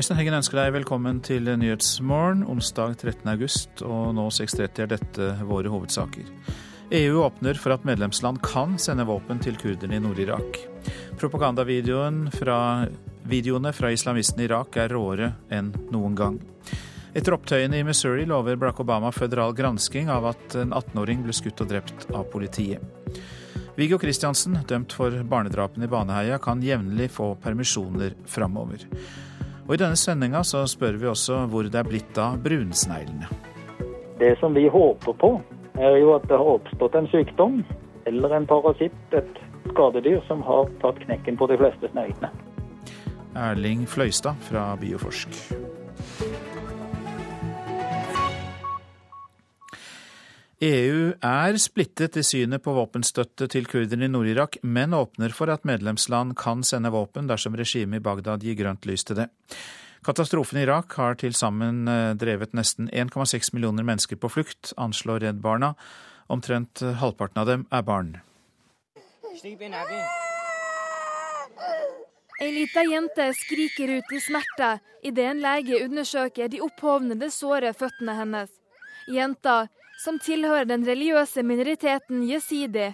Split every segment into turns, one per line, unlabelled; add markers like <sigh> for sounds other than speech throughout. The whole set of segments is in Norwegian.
Øystein Heggen ønsker deg velkommen til Nyhetsmorgen onsdag 13.8, og nå 6.30 er dette våre hovedsaker. EU åpner for at medlemsland kan sende våpen til kurderne i Nord-Irak. Propagandavideoene fra, fra islamistene i Irak er råere enn noen gang. Etter opptøyene i Missouri lover Barack Obama føderal gransking av at en 18-åring ble skutt og drept av politiet. Viggo Kristiansen, dømt for barnedrapene i Baneheia, kan jevnlig få permisjoner framover. Og I denne sendinga så spør vi også hvor det er blitt av brunsneglene.
Det som vi håper på, er jo at det har oppstått en sykdom eller en parasitt, et skadedyr, som har tatt knekken på de fleste sneglene.
Erling Fløystad fra Bioforsk. EU er splittet i synet på våpenstøtte til kurderne i Nord-Irak, men åpner for at medlemsland kan sende våpen dersom regimet i Bagdad gir grønt lys til det. Katastrofen i Irak har til sammen eh, drevet nesten 1,6 millioner mennesker på flukt, anslår Redd Barna. Omtrent halvparten av dem er barn.
Ei lita jente skriker ut i smerte idet en lege undersøker de opphovnede, såre føttene hennes. Jenta som tilhører den religiøse minoriteten jesidi,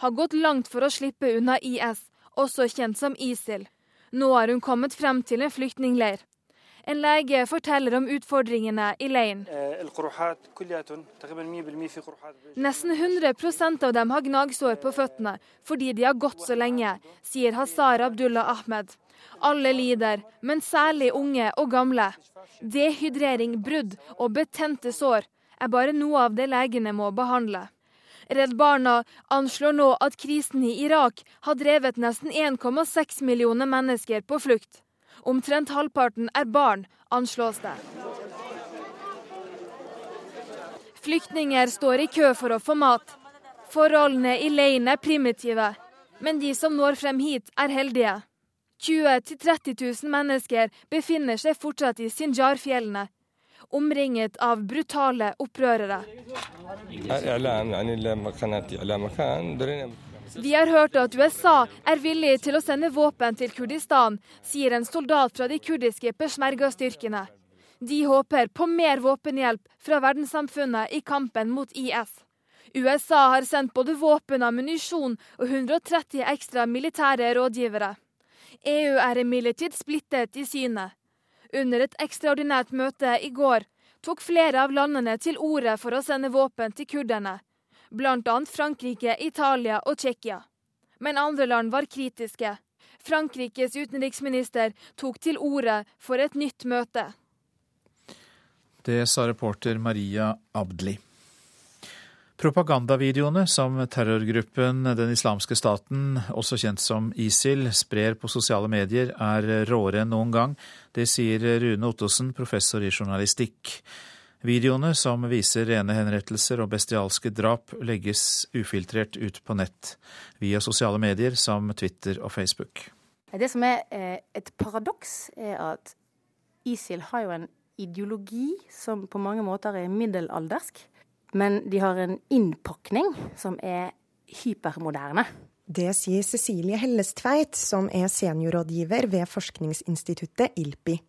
har gått langt for å slippe unna IS, også kjent som ISIL. Nå har hun kommet frem til en flyktningleir. En lege forteller om utfordringene i leiren. Nesten 100% av dem har gnagsår på føttene fordi de har gått så lenge, sier Hazar Abdullah Ahmed. Alle lider, men særlig unge og gamle. Dehydrering, brudd og betente sår er bare noe av det legene må behandle. Redd Barna anslår nå at krisen i Irak har drevet nesten 1,6 millioner mennesker på flukt. Omtrent halvparten er barn, anslås det. Flyktninger står i kø for å få mat. Forholdene i leiren er primitive, men de som når frem hit, er heldige. 20 000-30 000 mennesker befinner seg fortsatt i Sinjar-fjellene, omringet av brutale opprørere. Vi har hørt at USA er villig til å sende våpen til Kurdistan, sier en soldat fra de kurdiske peshmerga-styrkene. De håper på mer våpenhjelp fra verdenssamfunnet i kampen mot IS. USA har sendt både våpen, ammunisjon og 130 ekstra militære rådgivere. EU er imidlertid splittet i synet. Under et ekstraordinært møte i går tok flere av landene til orde for å sende våpen til kurderne, bl.a. Frankrike, Italia og Tsjekkia. Men andre land var kritiske. Frankrikes utenriksminister tok til orde for et nytt møte.
Det sa reporter Maria Abdli. Propagandavideoene som terrorgruppen Den islamske staten, også kjent som ISIL, sprer på sosiale medier, er råere enn noen gang. Det sier Rune Ottosen, professor i journalistikk. Videoene som viser rene henrettelser og bestialske drap, legges ufiltrert ut på nett via sosiale medier som Twitter og Facebook.
Det som er eh, et paradoks, er at ISIL har jo en ideologi som på mange måter er middelaldersk. Men de har en innpakning som er hypermoderne.
Det sier Cecilie Hellestveit, som er seniorrådgiver ved forskningsinstituttet ILPI.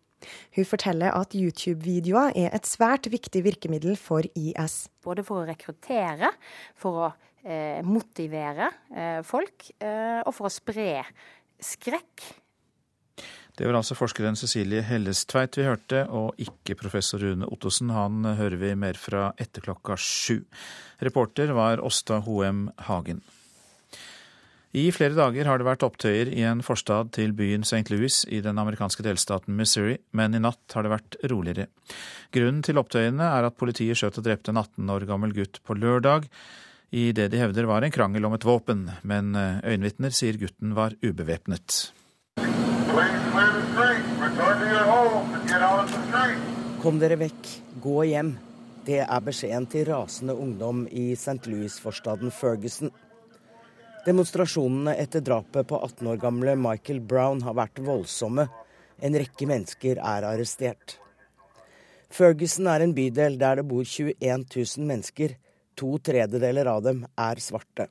Hun forteller at YouTube-videoer er et svært viktig virkemiddel for IS.
Både for å rekruttere, for å eh, motivere eh, folk, eh, og for å spre skrekk
det var altså forskeren Cecilie Hellestveit vi hørte, og ikke professor Rune Ottosen. Han hører vi mer fra etter klokka sju. Reporter var Åsta Hoem Hagen. I flere dager har det vært opptøyer i en forstad til byen St. Louis i den amerikanske delstaten Missouri, men i natt har det vært roligere. Grunnen til opptøyene er at politiet skjøt og drepte en 18 år gammel gutt på lørdag i det de hevder var en krangel om et våpen, men øyenvitner sier gutten var ubevæpnet.
Kom dere vekk, gå hjem. Det er beskjeden til rasende ungdom i St. Louis-forstaden Ferguson. Demonstrasjonene etter drapet på 18 år gamle Michael Brown har vært voldsomme. En rekke mennesker er arrestert. Ferguson er en bydel der det bor 21 000 mennesker. To tredjedeler av dem er svarte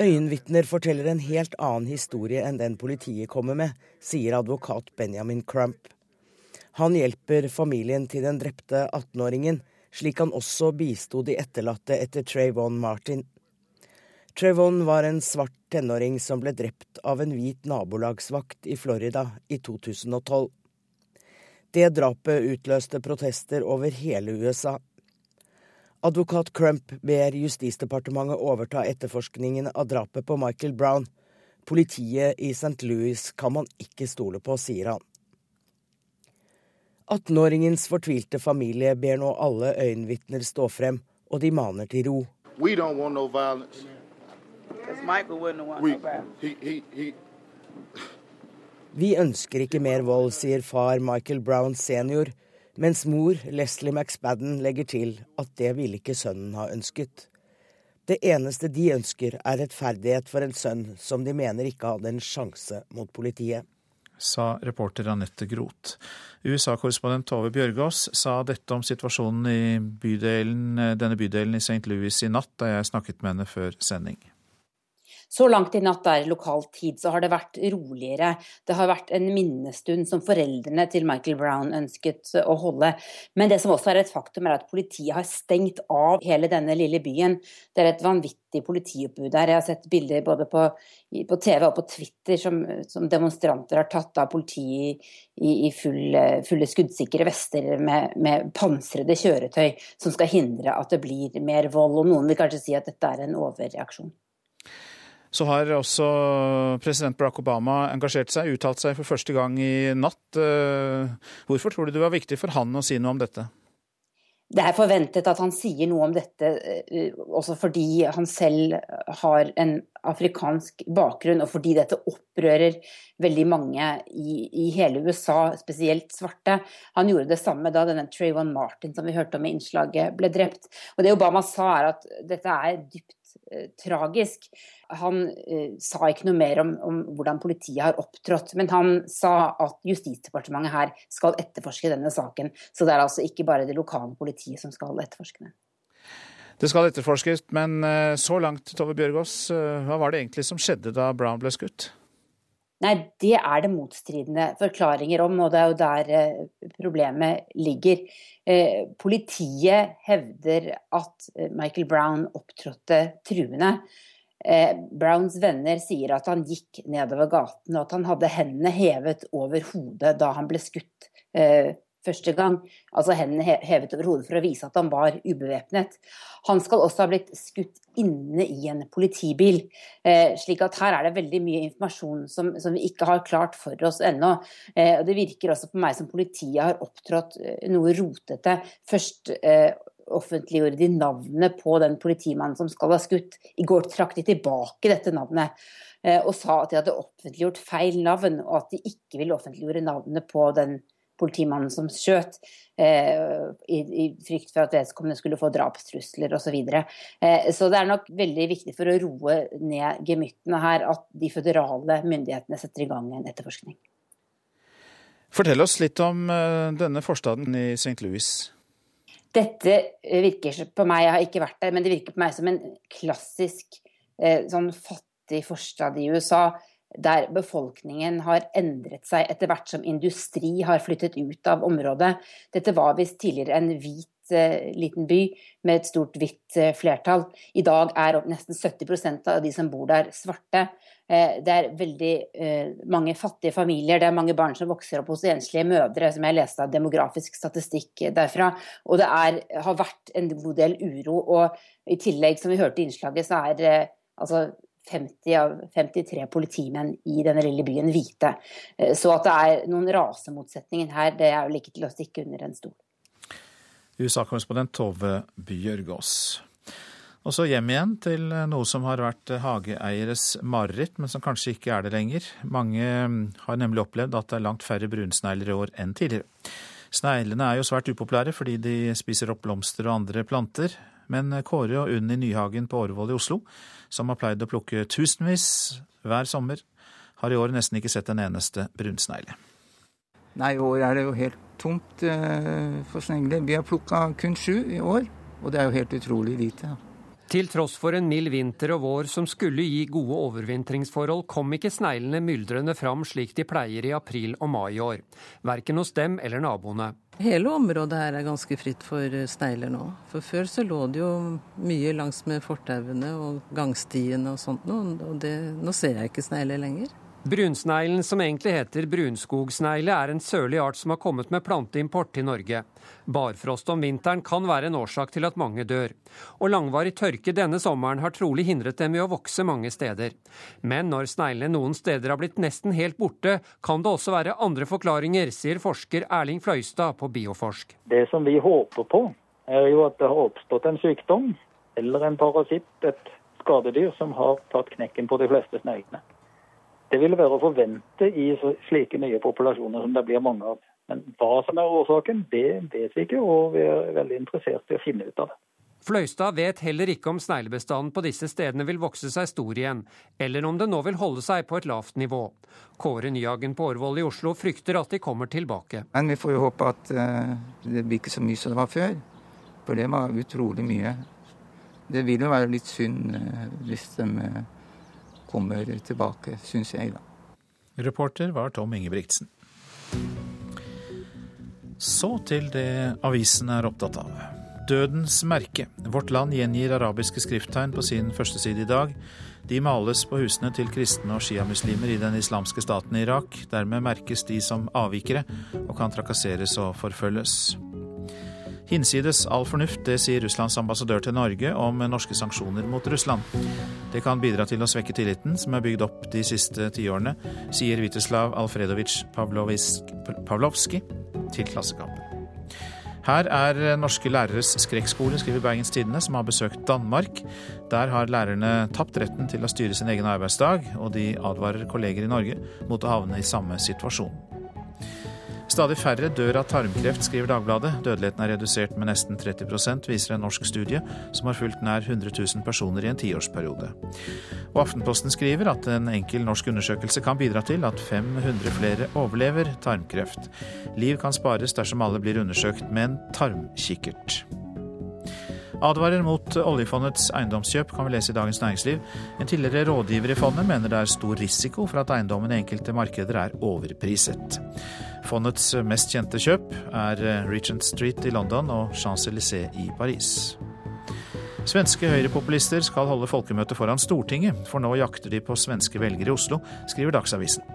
Øyenvitner forteller en helt annen historie enn den politiet kommer med, sier advokat Benjamin Crump. Han hjelper familien til den drepte 18-åringen, slik han også bisto de etterlatte etter Trayvon Martin. Trayvon var en svart tenåring som ble drept av en hvit nabolagsvakt i Florida i 2012. Det drapet utløste protester over hele USA. Advokat Crump ber Justisdepartementet overta etterforskningen av drapet på Michael Brown. Politiet i St. Louis kan man ikke stole på, sier han. 18-åringens fortvilte familie ber nå alle øyenvitner stå frem, og de maner til ro. We don't want no violence. Vi ønsker ikke mer vold, sier far Michael Brown senior, mens mor Leslie McSpadden legger til at det ville ikke sønnen ha ønsket. Det eneste de ønsker, er rettferdighet for en sønn som de mener ikke hadde en sjanse mot politiet.
Sa reporter Anette Groth. USA-korrespondent Tove Bjørgaas sa dette om situasjonen i bydelen, denne bydelen i St. Louis i natt, da jeg snakket med henne før sending.
Så langt i natt er lokal tid så har det vært roligere. Det har vært en minnestund som foreldrene til Michael Brown ønsket å holde. Men det som også er et faktum, er at politiet har stengt av hele denne lille byen. Det er et vanvittig politioppbud der. Jeg har sett bilder både på, på TV og på Twitter som, som, demonstranter har tatt av politiet i, i full, fulle skuddsikre vester med, med pansrede kjøretøy som skal hindre at det blir mer vold. Og noen vil kanskje si at dette er en overreaksjon.
Så har også president Barack Obama engasjert seg, uttalt seg for første gang i natt. Eh, hvorfor tror du det var viktig for han å si noe om dette?
Det er forventet at han sier noe om dette, eh, også fordi han selv har en afrikansk bakgrunn, og fordi dette opprører veldig mange i, i hele USA, spesielt svarte. Han gjorde det samme da denne Trayvon Martin som vi hørte om i innslaget, ble drept. Og Det Obama sa, er at dette er dypt Eh, tragisk. Han eh, sa ikke noe mer om, om, hvordan politiet har opptrådt, men han sa at Justisdepartementet her skal etterforske denne saken. Så det er altså ikke bare det lokale politiet som skal etterforske den.
Det skal etterforskes, men eh, så langt, Tove Bjørgaas, hva var det egentlig som skjedde da Brown ble skutt?
Nei, det er det motstridende forklaringer om, og det er jo der eh, problemet ligger. Eh, politiet hevder at eh, Michael Brown opptrådte truende. Browns venner sier at han gikk nedover gaten, og at han hadde hendene hevet over hodet da han ble skutt første gang, altså hendene hevet over hodet for å vise at han var ubevæpnet. Han skal også ha blitt skutt inne i en politibil. Eh, slik at her er det veldig mye informasjon som, som vi ikke har klart for oss ennå. Eh, og det virker også på meg som politiet har opptrådt eh, noe rotete. Først eh, offentliggjorde de navnet på den politimannen som skal ha skutt. I går trakk de tilbake dette navnet eh, og sa at de hadde offentliggjort feil navn, og at de ikke ville offentliggjøre navnet på den politimannen som skjøt, eh, i, i, frykt for at vedkommende skulle få drapstrusler osv. Så, videre. eh, så det er nok veldig viktig for å roe ned gemyttene her at de føderale myndighetene setter i gang en etterforskning.
Fortell oss litt om eh, denne forstaden i St. Louis.
Dette virker på meg, jeg har ikke vært der, men det virker på meg som en klassisk eh, sånn fattig forstad i USA der befolkningen har endret seg etter hvert som industri har flyttet ut av området. Dette var visst tidligere en hvit eh, liten by med et stort hvitt eh, flertall. I dag er nesten 70% av de som bor der, svarte. Eh, det er veldig mange fattige familier, det er mange barn som vokser opp hos enslige mødre, som jeg leste av demografisk statistikk derfra. Og det er, har vært en god del uro. Og i tillegg, som vi hørte i innslaget, så er altså 50 av 53 politimenn i denne lille byen hvite. Eh, så at det er noen rasemotsetninger her, det er vel ikke til å stikke under en stol.
USA-korrespondent Tove Bjørgaas. Og så hjem igjen til noe som har vært hageeieres mareritt, men som kanskje ikke er det lenger. Mange har nemlig opplevd at det er langt færre brunsnegler i år enn tidligere. Sneglene er jo svært upopulære fordi de spiser opp blomster og andre planter. Men Kåre og Unni Nyhagen på Årvoll i Oslo, som har pleid å plukke tusenvis hver sommer, har i år nesten ikke sett en eneste brunsnegle.
Nei, i år er det jo helt tomt eh, for snegler. Vi har plukka kun sju i år, og det er jo helt utrolig lite.
Til tross for en mild vinter og vår som skulle gi gode overvintringsforhold, kom ikke sneglene myldrende fram slik de pleier i april og mai i år. Verken hos dem eller naboene.
Hele området her er ganske fritt for snegler nå. For før så lå det jo mye langs med fortauene og gangstiene og sånt, og det, nå ser jeg ikke snegler lenger.
Brunsneglen, som egentlig heter brunskogsnegle, er en sørlig art som har kommet med planteimport til Norge. Barfrost om vinteren kan være en årsak til at mange dør. Og langvarig tørke denne sommeren har trolig hindret dem i å vokse mange steder. Men når sneglene noen steder har blitt nesten helt borte, kan det også være andre forklaringer, sier forsker Erling Fløystad på Bioforsk.
Det som vi håper på, er jo at det har oppstått en sykdom eller en parasitt, et skadedyr, som har tatt knekken på de fleste sneglene. Det ville være å forvente i slike nye populasjoner som det blir mange av. Men hva som er årsaken, det vet vi ikke, og vi er veldig interessert i å finne ut av det.
Fløystad vet heller ikke om sneglebestanden på disse stedene vil vokse seg stor igjen, eller om den nå vil holde seg på et lavt nivå. Kåre Nyhagen på Årvoll i Oslo frykter at de kommer tilbake.
Men vi får jo håpe at uh, det blir ikke så mye som det var før, for det var utrolig mye. Det vil jo være litt synd uh, hvis de uh, kommer tilbake, syns jeg, da.
Reporter var Tom Ingebrigtsen. Så til det avisen er opptatt av. Dødens merke. Vårt Land gjengir arabiske skrifttegn på sin førsteside i dag. De males på husene til kristne og sjiamuslimer i den islamske staten i Irak. Dermed merkes de som avvikere og kan trakasseres og forfølges. Hinsides all fornuft, det sier Russlands ambassadør til Norge om norske sanksjoner mot Russland. Det kan bidra til å svekke tilliten som er bygd opp de siste tiårene, sier Viteslav Alfredovitsj Pavlovskij til Klassekampen. Her er norske læreres skrekkskole, skriver Bergens Tidende, som har besøkt Danmark. Der har lærerne tapt retten til å styre sin egen arbeidsdag, og de advarer kolleger i Norge mot å havne i samme situasjon. Stadig færre dør av tarmkreft, skriver Dagbladet. Dødeligheten er redusert med nesten 30% viser en norsk studie som har fulgt nær 100 000 personer i en tiårsperiode. Og Aftenposten skriver at en enkel norsk undersøkelse kan bidra til at 500 flere overlever tarmkreft. Liv kan spares dersom alle blir undersøkt med en tarmkikkert. Advarer mot oljefondets eiendomskjøp, kan vi lese i Dagens Næringsliv. En tidligere rådgiver i fondet mener det er stor risiko for at eiendommen i enkelte markeder er overpriset. Fondets mest kjente kjøp er Regent Street i London og Champs-Élysées i Paris. Svenske høyrepopulister skal holde folkemøte foran Stortinget, for nå jakter de på svenske velgere i Oslo, skriver Dagsavisen.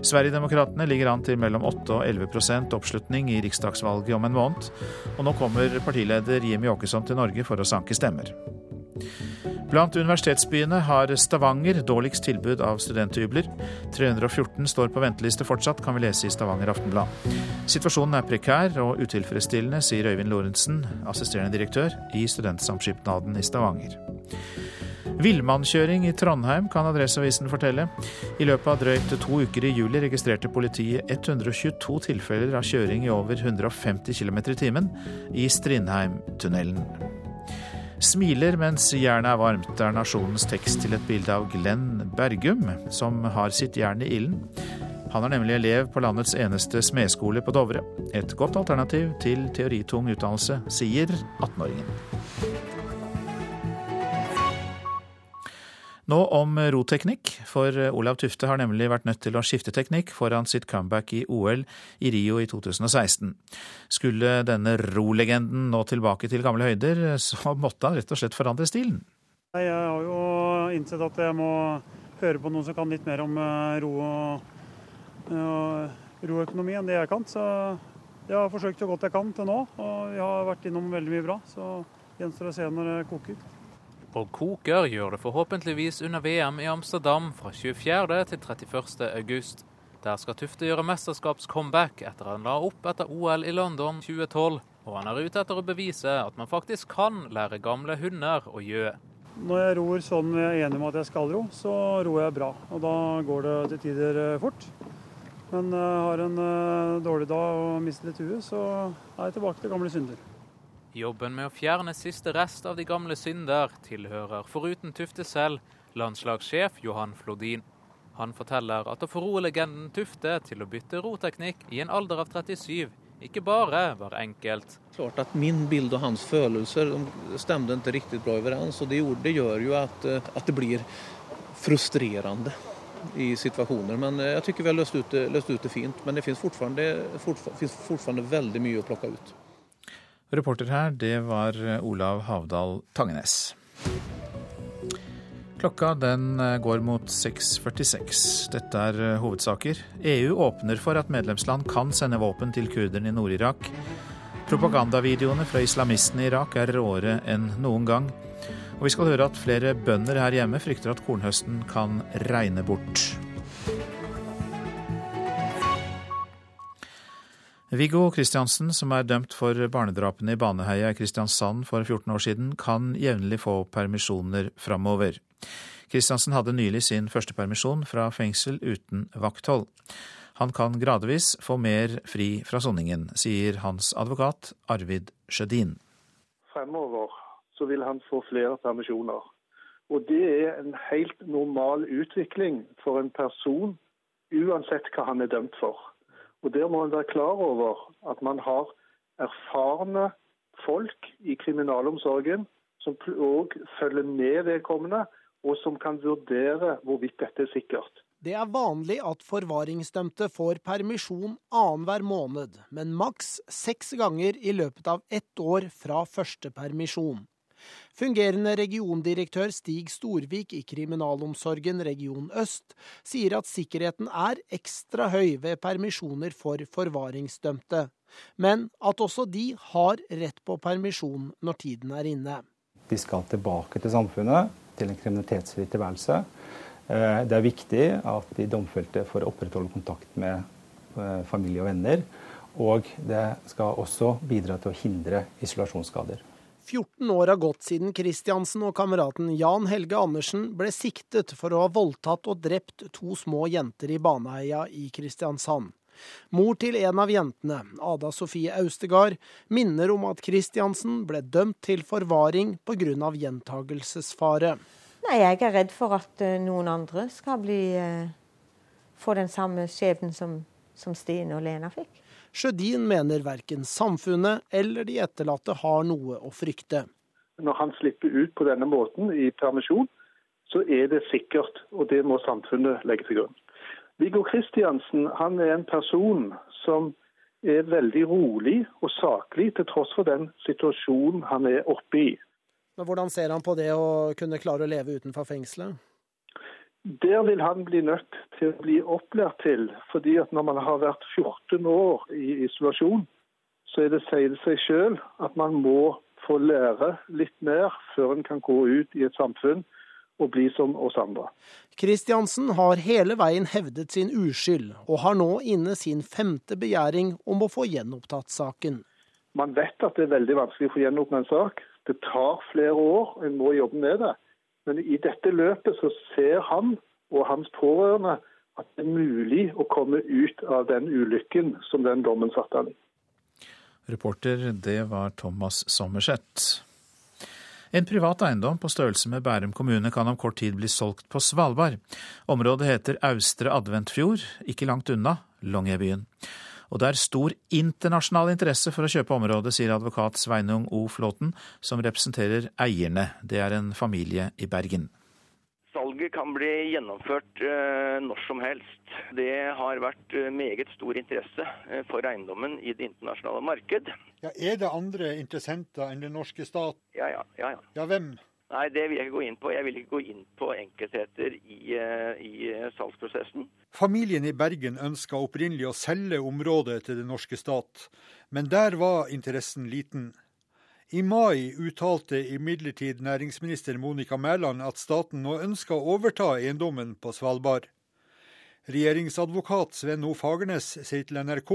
Sverigedemokraterna ligger an til mellom 8 og 11% oppslutning i riksdagsvalget om en måned, og nå kommer partileder Jimmy Åkesson til Norge for å sanke stemmer. Blant universitetsbyene har Stavanger dårligst tilbud av studenthybler. 314 står på venteliste fortsatt, kan vi lese i Stavanger Aftenblad. Situasjonen er prekær og utilfredsstillende, sier Øyvind Lorentzen, assisterende direktør i Studentsamskipnaden i Stavanger. Villmannkjøring i Trondheim, kan Adresseavisen fortelle. I løpet av drøyt to uker i juli registrerte politiet 122 tilfeller av kjøring i over 150 km i timen i Strindheimtunnelen. Smiler mens jernet er varmt, er nasjonens tekst til et bilde av Glenn Bergum, som har sitt jern i ilden. Han er nemlig elev på landets eneste smedskole på Dovre. Et godt alternativ til teoritung utdannelse, sier 18-åringen. Nå om roteknikk, for Olav Tufte har nemlig vært nødt til å skifte teknikk foran sitt comeback i OL i Rio i 2016. Skulle denne rolegenden nå tilbake til gamle høyder, så måtte han rett og slett forandre stilen.
Jeg har jo innsett at jeg må høre på noen som kan litt mer om eh, ro og, og roøkonomi enn det jeg kan. Så jeg har forsøkt så godt jeg kan til nå, og jeg har vært innom veldig mye bra. Så gjenstår å se når det koker.
Og koker gjør det forhåpentligvis under VM i Amsterdam fra 24. til 31. august. Der skal Tufte gjøre mesterskapscomeback etter han la opp etter OL i London 2012. Og han er ute etter å bevise at man faktisk kan lære gamle hunder å gjø.
Når jeg ror sånn jeg er enig om at jeg skal ro, så ror jeg bra. Og da går det til tider eh, fort. Men uh, har en uh, dårlig dag og mister litt huet, så er jeg tilbake til gamle synder.
Jobben med å fjerne siste rest av de gamle synder tilhører foruten Tufte selv landslagssjef Johan Flodin. Han forteller at å få roe legenden Tufte til å bytte roteknikk i en alder av 37 ikke bare var enkelt.
Klart at Min bilde og hans følelser stemte ikke riktig bra overens. og Det, gjør, det gjør jo at, eh, at, det blir frustrerende i situasjoner. Men eh, jeg syns vi har løst ut, løst ut det fint. Men det fins fortfarande veldig mye å plukke ut.
Reporter her, det var Olav Havdal Tangenes. Klokka den eh, går mot 6.46. Dette er eh, hovedsaker. EU åpner for at medlemsland kan sende våpen til kurderne i Nord-Irak. Propagandavideoene fra islamistene i Irak er råere enn noen gang. Og vi skal høre at flere bønder her hjemme frykter at kornhøsten kan regne bort. Viggo Kristiansen, som er dømt for barnedrapene i Baneheia i Kristiansand for 14 år siden, kan jevnlig få permisjoner framover. Kristiansen hadde nylig sin første permisjon fra fengsel uten vakthold. Han kan gradvis få mer fri fra soningen, sier hans advokat Arvid Sjødin.
Fremover så vil han få flere permisjoner. Og det er en helt normal utvikling for en person, uansett hva han er dømt for. Og Der må man være klar over at man har erfarne folk i kriminalomsorgen som òg følger med vedkommende, og som kan vurdere hvorvidt dette er sikkert.
Det er vanlig at forvaringsdømte får permisjon annenhver måned, men maks seks ganger i løpet av ett år fra første permisjon. Fungerende regiondirektør Stig Storvik i Kriminalomsorgen region øst sier at sikkerheten er ekstra høy ved permisjoner for forvaringsdømte, men at også de har rett på permisjon når tiden er inne.
De skal tilbake til samfunnet, til en kriminalitetsfri tilværelse. Eh, det er viktig at de domfelte får opprettholde kontakt med eh, familie og venner. Og det skal også bidra til å hindre isolasjonsskader.
14 år har gått siden Kristiansen og kameraten Jan Helge Andersen ble siktet for å ha voldtatt og drept to små jenter i Baneheia i Kristiansand. Mor til en av jentene, Ada Sofie Austegard, minner om at Kristiansen ble dømt til forvaring pga. gjentagelsesfare.
Nei, Jeg er redd for at eh, noen andre skal bli, eh, få den samme skjebnen som, som Stine og Lena fikk.
Sjødin mener verken samfunnet eller de etterlatte har noe å frykte.
Når han slipper ut på denne måten i permisjon, så er det sikkert, og det må samfunnet legge til grunn. Viggo Kristiansen han er en person som er veldig rolig og saklig, til tross for den situasjonen han er oppe i.
Men Hvordan ser han på det å kunne klare å leve utenfor fengselet?
Der vil han bli nødt til å bli opplært til, fordi at når man har vært 14 år i isolasjon, så er det sier seg selv at man må få lære litt mer før en kan gå ut i et samfunn og bli som oss andre.
Kristiansen har hele veien hevdet sin uskyld, og har nå inne sin femte begjæring om å få gjenopptatt saken.
Man vet at det er veldig vanskelig å få gjenopptatt en sak. Det tar flere år, en må jobbe med det. Men i dette løpet så ser han og hans pårørende at det er mulig å komme ut av den ulykken som den dommen satte han i.
Reporter, det var Thomas Sommerseth. En privat eiendom på størrelse med Bærum kommune kan om kort tid bli solgt på Svalbard. Området heter Austre Adventfjord, ikke langt unna Longyearbyen. Og det er stor internasjonal interesse for å kjøpe området, sier advokat Sveinung O. Flåten, som representerer eierne. Det er en familie i Bergen.
Salget kan bli gjennomført uh, når som helst. Det har vært uh, meget stor interesse uh, for eiendommen i det internasjonale marked.
Ja, Er det andre interessenter enn den norske stat?
Ja, ja. ja, ja.
ja hvem?
Nei, det vil jeg ikke gå inn på. Jeg vil ikke gå inn på enkeltheter i, i salgsprosessen.
Familien i Bergen ønska opprinnelig å selge området til den norske stat, men der var interessen liten. I mai uttalte imidlertid næringsminister Monica Mæland at staten nå ønska å overta eiendommen på Svalbard. Regjeringsadvokat Sven O. Fagernes sier til NRK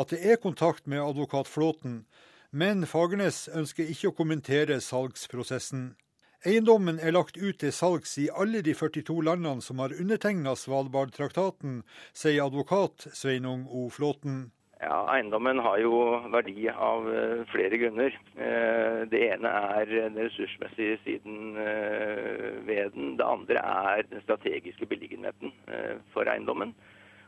at det er kontakt med advokat Flåten, men Fagernes ønsker ikke å kommentere salgsprosessen. Eiendommen er lagt ut til salgs i alle de 42 landene som har undertegna Svalbardtraktaten, sier advokat Sveinung O. Flåten.
Ja, Eiendommen har jo verdi av uh, flere grunner. Uh, det ene er den ressursmessige siden uh, ved den. Det andre er den strategiske beliggenheten for eiendommen.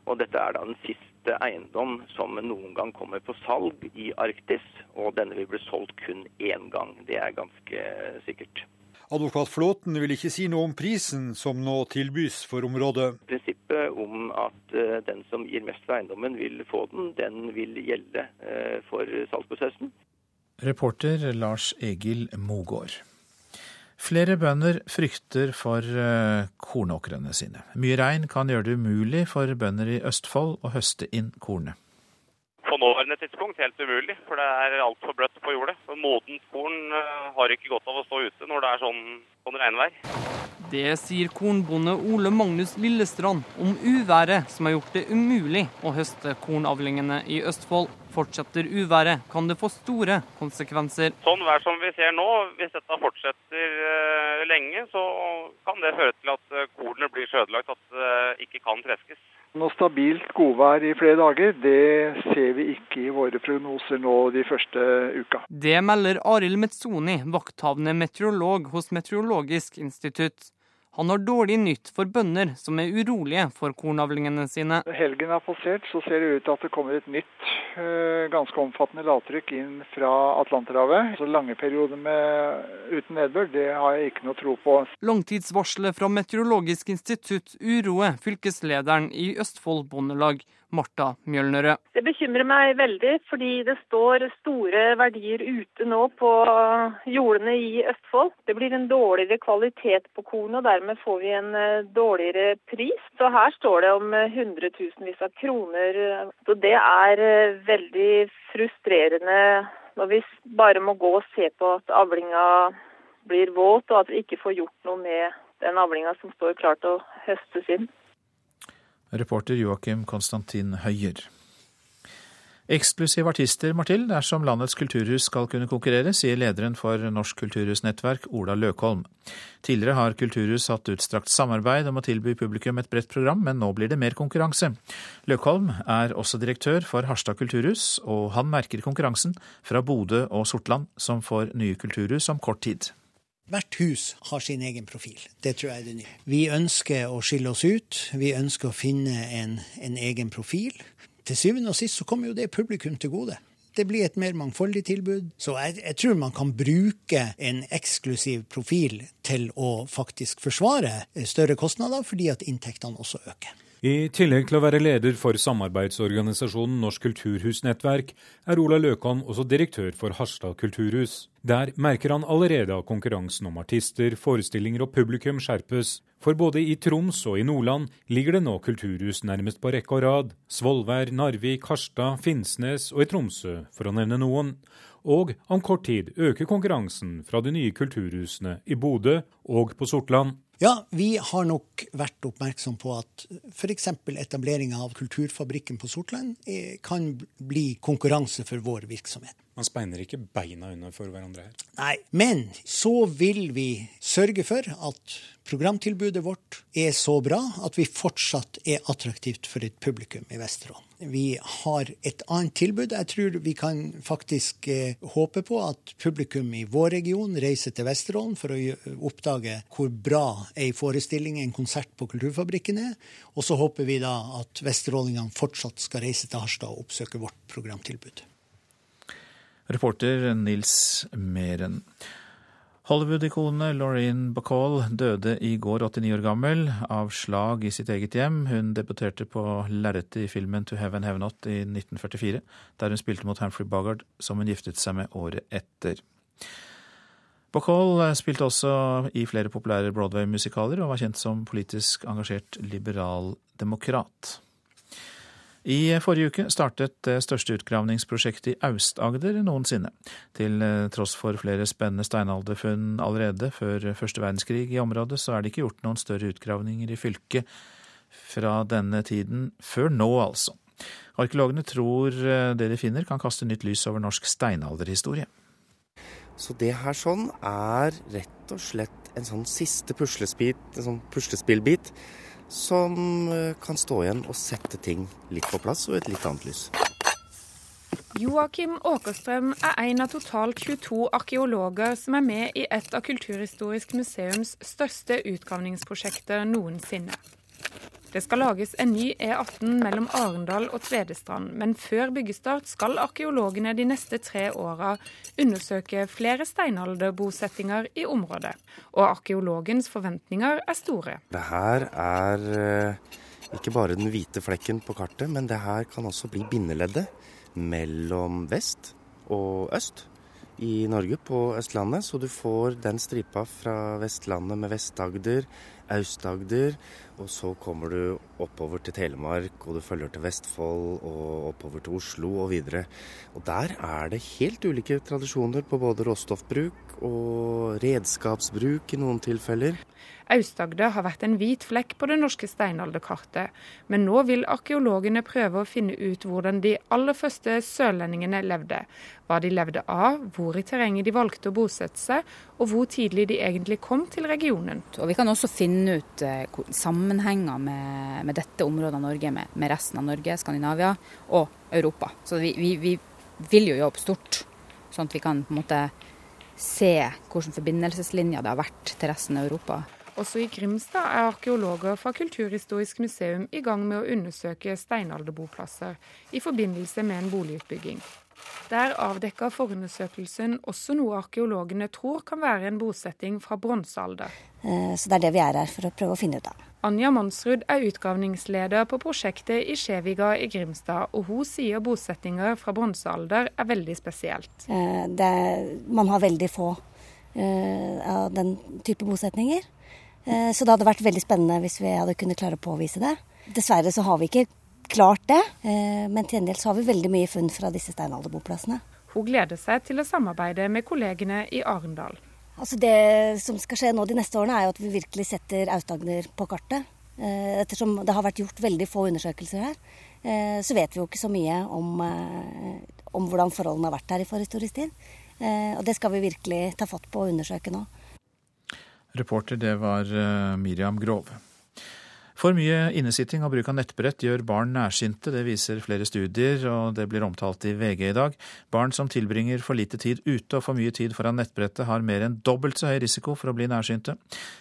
Og dette er da den siste eiendom som noen gang kommer på salg i Arktis. Og denne vil bli solgt kun én gang. Det er ganske sikkert.
Advokat Flåten vil ikke si noe om prisen som nå tilbys for området.
Prinsippet om at uh, den som gir mest for eiendommen, vil få den, den vil gjelde uh, for salgsprosessen.
Reporter Lars Egil Mogård. Flere bønder frykter for uh, kornåkrene sine. Mye regn kan gjøre det umulig for bønder i Østfold å høste inn kornet
nåværende tidspunkt helt umulig, for det er altfor bløtt på jordet. Så Modent korn eh, har ikke godt av å stå ute når det er sånn, sånn regnvær.
Det sier kornbonde Ole Magnus Lillestrand om uværet som har gjort det umulig å høste kornavlingene i Østfold. Fortsetter uværet, kan det få store konsekvenser.
Sånn vær som vi ser nå, hvis dette fortsetter uh, lenge, så kan det føre til at uh, kornet blir så ødelagt at det ikke kan treskes.
Noe stabilt godvær i flere dager, det ser vi ikke i våre prognoser nå de første uka.
Det melder Arild Metzoni, vakthavende meteorolog hos Meteorologisk institutt. Han har dårlig nytt for bønder som er urolige for kornavlingene sine.
Helgen har passert, så ser det ut til at det kommer et nytt eh, ganske omfattende lavtrykk inn fra Atlanterhavet. Så lange perioder med, uten nedbør, det har jeg ikke noe tro på.
Langtidsvarselet fra Meteorologisk institutt uroer fylkeslederen i Østfold Bondelag. Marta Mjølnerød.
Det bekymrer meg veldig, fordi det står store verdier ute nå på jordene i Østfold. Det blir en dårligere kvalitet på kornet, og dermed får vi en eh, dårligere pris. Så her står det om eh, hundretusenvis av kroner. Så det er eh, veldig frustrerende når vi bare må gå og se på at avlinga blir våt, og at vi ikke får gjort noe med den avlinga som står klar til å høstes inn.
Reporter Joakim Konstantin Høyer. Eksklusive artister må til dersom landets kulturhus skal kunne konkurrere, sier lederen for Norsk kulturhusnettverk, Ola Løkholm. Tidligere har kulturhus hatt utstrakt samarbeid om å tilby publikum et bredt program, men nå blir det mer konkurranse. Løkholm er også direktør for Harstad kulturhus, og han merker konkurransen fra Bodø og Sortland, som får nye kulturhus om kort tid.
Hvert hus har sin egen profil. Det tror jeg er det nye. Vi ønsker å skille oss ut. Vi ønsker å finne en, en egen profil. Til syvende og sist så kommer jo det publikum til gode. Det blir et mer mangfoldig tilbud. Så jeg, jeg, tror man kan bruke en eksklusiv profil til å faktisk forsvare større kostnader, fordi at inntektene også øker.
I tillegg til å være leder for samarbeidsorganisasjonen Norsk kulturhusnettverk, er Ola Løkan også direktør for Harstad kulturhus. Der merker han allerede at konkurransen om artister, forestillinger og publikum skjerpes. For både i Troms og i Nordland ligger det nå kulturhus nærmest på rekke og rad. Svolvær, Narvik, Harstad, Finnsnes og i Tromsø, for å nevne noen. Og om kort tid øker konkurransen fra de nye kulturhusene i Bodø og på Sortland.
Ja, vi har nok vært oppmerksom på at f.eks. etableringa av Kulturfabrikken på Sortland eh, kan bli konkurranse for vår virksomhet.
Man speiner ikke beina under for hverandre her?
Nei, men så vil vi sørge for at programtilbudet vårt er så bra at vi fortsatt er attraktivt for et publikum i Vesterålen. Vi har et annet tilbud. Jeg tror vi kan faktisk eh, håpe på at publikum i vår region reiser til Vesterålen for å oppdage hvor bra ei forestilling, en konsert på Kulturfabrikken er. Og så håper vi da at vesterålingene fortsatt skal reise til Harstad og oppsøke vårt programtilbud.
Reporter Nils Meren. Hollywood-ikonet Laureen Bacall døde i går 89 år gammel av slag i sitt eget hjem. Hun debuterte på lerretet i filmen To Heaven Have Not i 1944, der hun spilte mot Humphrey Bogart, som hun giftet seg med året etter. Bacall spilte også i flere populære Broadway-musikaler og var kjent som politisk engasjert liberaldemokrat. I forrige uke startet det største utgravningsprosjektet i Aust-Agder noensinne. Til eh, tross for flere spennende steinalderfunn allerede før første verdenskrig i området, så er det ikke gjort noen større utgravninger i fylket fra denne tiden før nå, altså. Arkeologene tror eh, det de finner kan kaste nytt lys over norsk steinalderhistorie.
Så det her sånn er rett og slett en sånn siste puslespit, en sånn puslespillbit som eh, kan stå igjen og sette ting litt på plass og et litt annet lys.
Joakim Åkerstrøm er en av totalt 22 arkeologer som er med i et av Kulturhistorisk museums største utgravningsprosjekter noensinne. Det skal lages en ny E18 mellom Arendal og Tvedestrand, men før byggestart skal arkeologene de neste tre åra undersøke flere steinalderbosettinger i området. Og arkeologens forventninger er store.
Det her er eh, ikke bare den hvite flekken på kartet, men det her kan også bli bindeleddet mellom vest og øst i Norge, på Østlandet. Så du får den stripa fra Vestlandet med Vest-Agder, Aust-Agder, og så kommer du oppover til Telemark, og du følger til Vestfold og oppover til Oslo og videre. Og der er det helt ulike tradisjoner på både råstoffbruk og redskapsbruk i noen tilfeller.
Aust-Agder har vært en hvit flekk på det norske steinalderkartet, men nå vil arkeologene prøve å finne ut hvordan de aller første sørlendingene levde. Hva de levde av, hvor i terrenget de valgte å bosette seg, og hvor tidlig de egentlig kom til regionen.
Og Vi kan også finne ut eh, sammenhenger med, med, dette området av Norge med, med, resten av Norge, Skandinavia og Europa. Så vi, vi, vi vil jo jobbe stort, sånn at vi kan på en måte se hvordan forbindelseslinjer det har vært til resten av Europa.
Også i Grimstad er arkeologer fra Kulturhistorisk museum i gang med å undersøke steinalderboplasser i forbindelse med en boligutbygging. Der avdekka forundersøkelsen også noe arkeologene tror kan være en bosetting fra bronsealder.
Eh, så det er det vi er her for å prøve å finne ut av.
Anja Mansrud er utgravningsleder på prosjektet i Skjeviga i Grimstad, og hun sier bosettinger fra bronsealder er veldig spesielt.
Eh, det, man har veldig få uh, av den type bosetninger. Eh, så det hadde vært veldig spennende hvis vi hadde kunnet klare å påvise det. Dessverre så har vi ikke klart det, eh, men til gjengjeld så har vi veldig mye funn fra disse steinalderboplassene.
Hun gleder seg til å samarbeide med kollegene i Arendal.
Altså Det som skal skje nå de neste årene, er jo at vi virkelig setter Aust-Agder på kartet. Eh, ettersom det har vært gjort veldig få undersøkelser her, så vet vi jo ikke så mye om, om hvordan forholdene har vært her i forhistorisk tid. Og det skal vi virkelig ta fatt på og undersøke nå.
Reporter det var eh, Miriam Grov. For mye innesitting og bruk av nettbrett gjør barn nærsynte, det viser flere studier, og det blir omtalt i VG i dag. Barn som tilbringer for lite tid ute og for mye tid foran nettbrettet, har mer enn dobbelt så høy risiko for å bli nærsynte.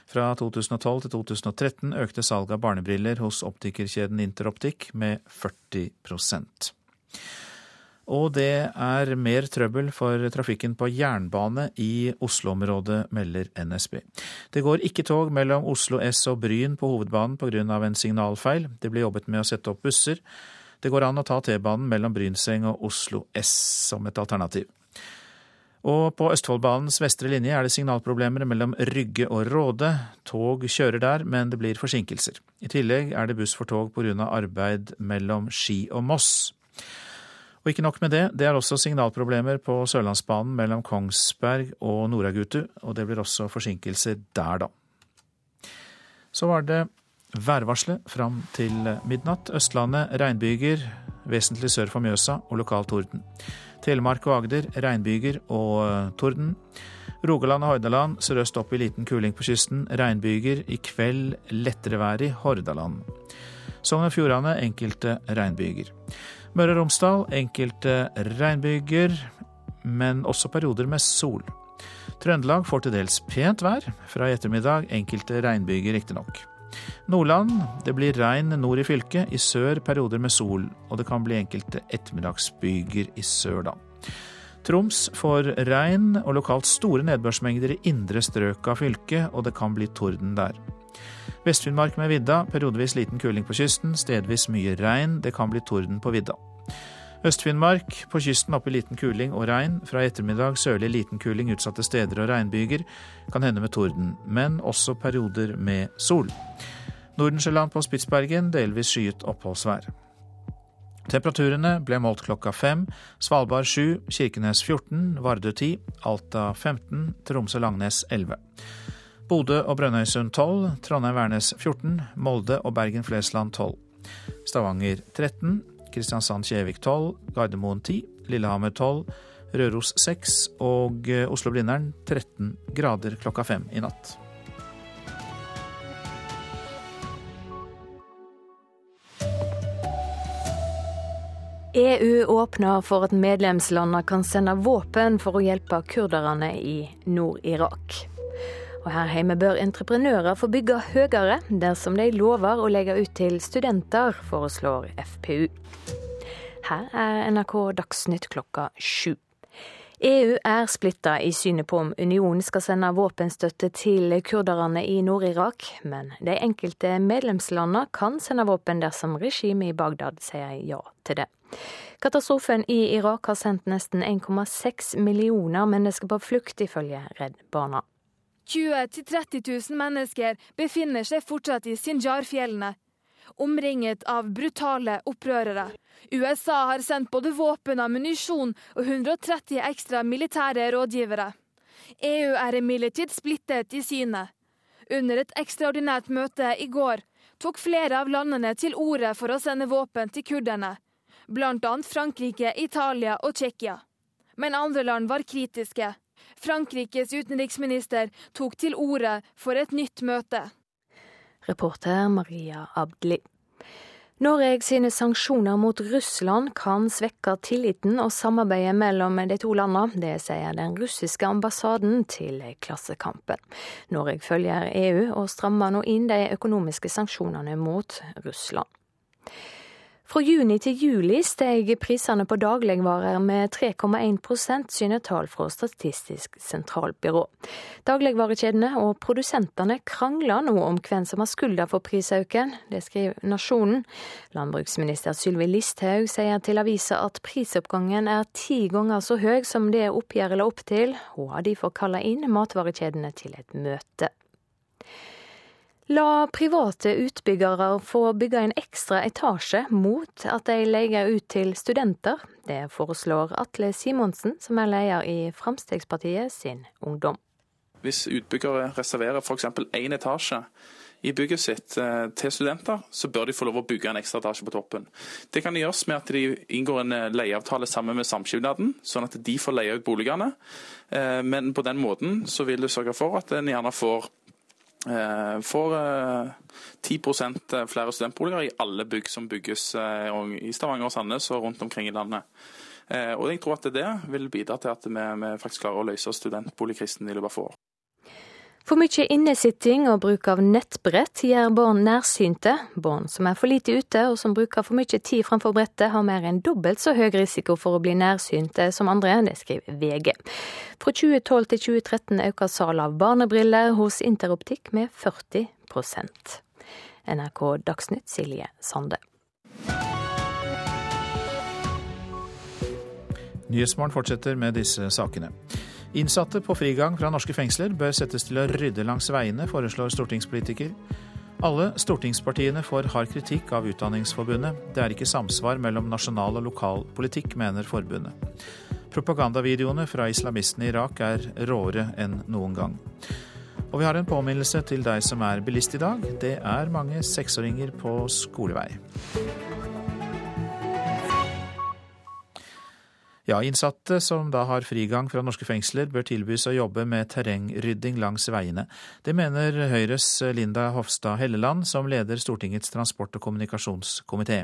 Fra 2012 til 2013 økte salget av barnebriller hos optikerkjeden Interoptikk med 40 og det er mer trøbbel for trafikken på jernbane i Oslo-området, melder NSB. Det går ikke tog mellom Oslo S og Bryn på hovedbanen pga. en signalfeil. Det blir jobbet med å sette opp busser. Det går an å ta T-banen mellom Brynseng og Oslo S som et alternativ. Og på Østfoldbanens vestre linje er det signalproblemer mellom Rygge og Råde. Tog kjører der, men det blir forsinkelser. I tillegg er det buss for tog pga. arbeid mellom Ski og Moss. Og ikke nok med det, det er også signalproblemer på Sørlandsbanen mellom Kongsberg og Noragutu, og det blir også forsinkelser der, da. Så var det værvarselet fram til midnatt. Østlandet regnbyger vesentlig sør for Mjøsa og lokal torden. Telemark og Agder regnbyger og eh, torden. Rogaland og Hordaland sørøst opp i liten kuling på kysten. Regnbyger. I kveld lettere vær i Hordaland. Sogn og Fjordane enkelte regnbyger. Møre og Romsdal enkelte regnbyger, men også perioder med sol. Trøndelag får til dels pent vær. Fra i ettermiddag enkelte regnbyger, riktignok. Nordland det blir regn nord i fylket. I sør perioder med sol, og det kan bli enkelte ettermiddagsbyger i sør, da. Troms får regn og lokalt store nedbørsmengder i indre strøk av fylket, og det kan bli torden der. Vest-Finnmark med vidda, periodevis liten kuling på kysten, stedvis mye regn, det kan bli torden på vidda. Øst-Finnmark på kysten opp i liten kuling og regn. Fra i ettermiddag sørlig liten kuling utsatte steder og regnbyger. Kan hende med torden, men også perioder med sol. Nordensjøland på Spitsbergen delvis skyet oppholdsvær. Temperaturene ble målt klokka fem. Svalbard 7, Kirkenes 14, Vardø 10, Alta 15, Tromsø-Langnes 11. Bodø og Brønnøysund 12, Trondheim-Værnes 14, Molde og Bergen-Flesland 12. Stavanger 13, Kristiansand-Kjevik 12, Gardermoen 10, Lillehammer 12, Røros 6 og eh, Oslo-Blindern 13 grader klokka fem i natt.
EU åpner for at medlemslandene kan sende våpen for å hjelpe kurderne i Nord-Irak. Og Her hjemme bør entreprenører få bygge høyere dersom de lover å legge ut til studenter, foreslår FPU. Her er NRK Dagsnytt klokka sju. EU er splitta i synet på om unionen skal sende våpenstøtte til kurderne i Nord-Irak, men de enkelte medlemslandene kan sende våpen dersom regimet i Bagdad sier ja til det. Katastrofen i Irak har sendt nesten 1,6 millioner mennesker på flukt, ifølge Redd Barna.
20 000-30 000 mennesker befinner seg fortsatt i Sinjar-fjellene, omringet av brutale opprørere. USA har sendt både våpen, ammunisjon og 130 ekstra militære rådgivere. EU er imidlertid splittet i synet. Under et ekstraordinært møte i går tok flere av landene til orde for å sende våpen til kurderne, bl.a. Frankrike, Italia og Tsjekkia. Men andre land var kritiske. Frankrikes utenriksminister tok til orde for et nytt møte.
Reporter Maria Abdli. Norge sine sanksjoner mot Russland kan svekke tilliten og samarbeidet mellom de to landene. Det sier den russiske ambassaden til Klassekampen. Norge følger EU og strammer nå inn de økonomiske sanksjonene mot Russland. Fra juni til juli steg prisene på dagligvarer med 3,1% syner tall fra Statistisk sentralbyrå. Dagligvarekjedene og produsentene krangler nå om hvem som har skylda for prisøken. Det skriver Nasjonen. Landbruksminister Sylvi Listhaug sier til avisa at prisoppgangen er ti ganger så høy som det oppgjøret la opp til. Hun har derfor kalla inn matvarekjedene til et møte. La private utbyggere få bygge en ekstra etasje mot at de leier ut til studenter. Det foreslår Atle Simonsen, som er leder i Fremskrittspartiet sin Ungdom.
Hvis utbyggere reserverer f.eks. én etasje i bygget sitt eh, til studenter, så bør de få lov å bygge en ekstra etasje på toppen. Det kan gjøres med at de inngår en eh, leieavtale sammen med samskipnaden, sånn at de får leie ut boligene. Eh, men på den måten så vil du sørge for at en gjerne får får 10 eh, flere studentboliger i alle bygg som bygges eh, i Stavanger og Sandnes og rundt omkring i landet. Og jeg tror at det vil bidra til at vi, faktisk klarer å løse studentboligkrisen i løpet av få år.
For mye innesitting og bruk av nettbrett gjør barn nærsynte. Barn som er for lite ute og som bruker for mye tid framfor brettet, har mer enn dobbelt så høy risiko for å bli nærsynte som andre, det skriver VG. Fra 2012 til 2013 øker salget av barnebriller hos Interoptikk med 40% NRK Dagsnytt, Silje Sande.
Nyhetsmorgen fortsetter med disse sakene. Innsatte på frigang fra norske fengsler bør settes til å rydde langs veiene, foreslår stortingspolitiker. Alle stortingspartiene får hard kritikk av Utdanningsforbundet. Det er ikke samsvar mellom nasjonal og lokal politikk, mener forbundet. Propagandavideoene fra islamistene i Irak er råere enn noen gang. Og vi har en påminnelse til deg som er bilist i dag. Det er mange seksåringer på skolevei. Ja, innsatte som da har frigang fra norske fengsler, bør tilbys å jobbe med terrengrydding langs veiene. Det mener Høyres Linda Hofstad Helleland, som leder Stortingets transport- og kommunikasjonskomité.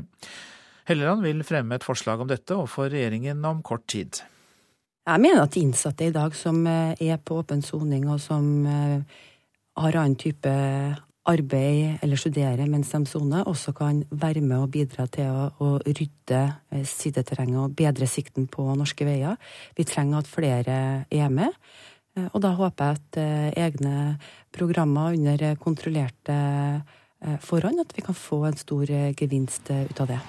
Helleland vil fremme et forslag om dette overfor regjeringen om kort tid.
Jeg mener at innsatte i dag som eh, er på åpen soning, og som eh, har annen type arbeid eller studere mens de soner, også kan være med og bidra til å, å rydde eh, sideterrenget og bedre sikten på norske veier. Vi trenger at flere er med. Eh, og da håper jeg at eh, egne programmer under kontrollerte forhånd, at vi kan få en stor gevinst ut av det.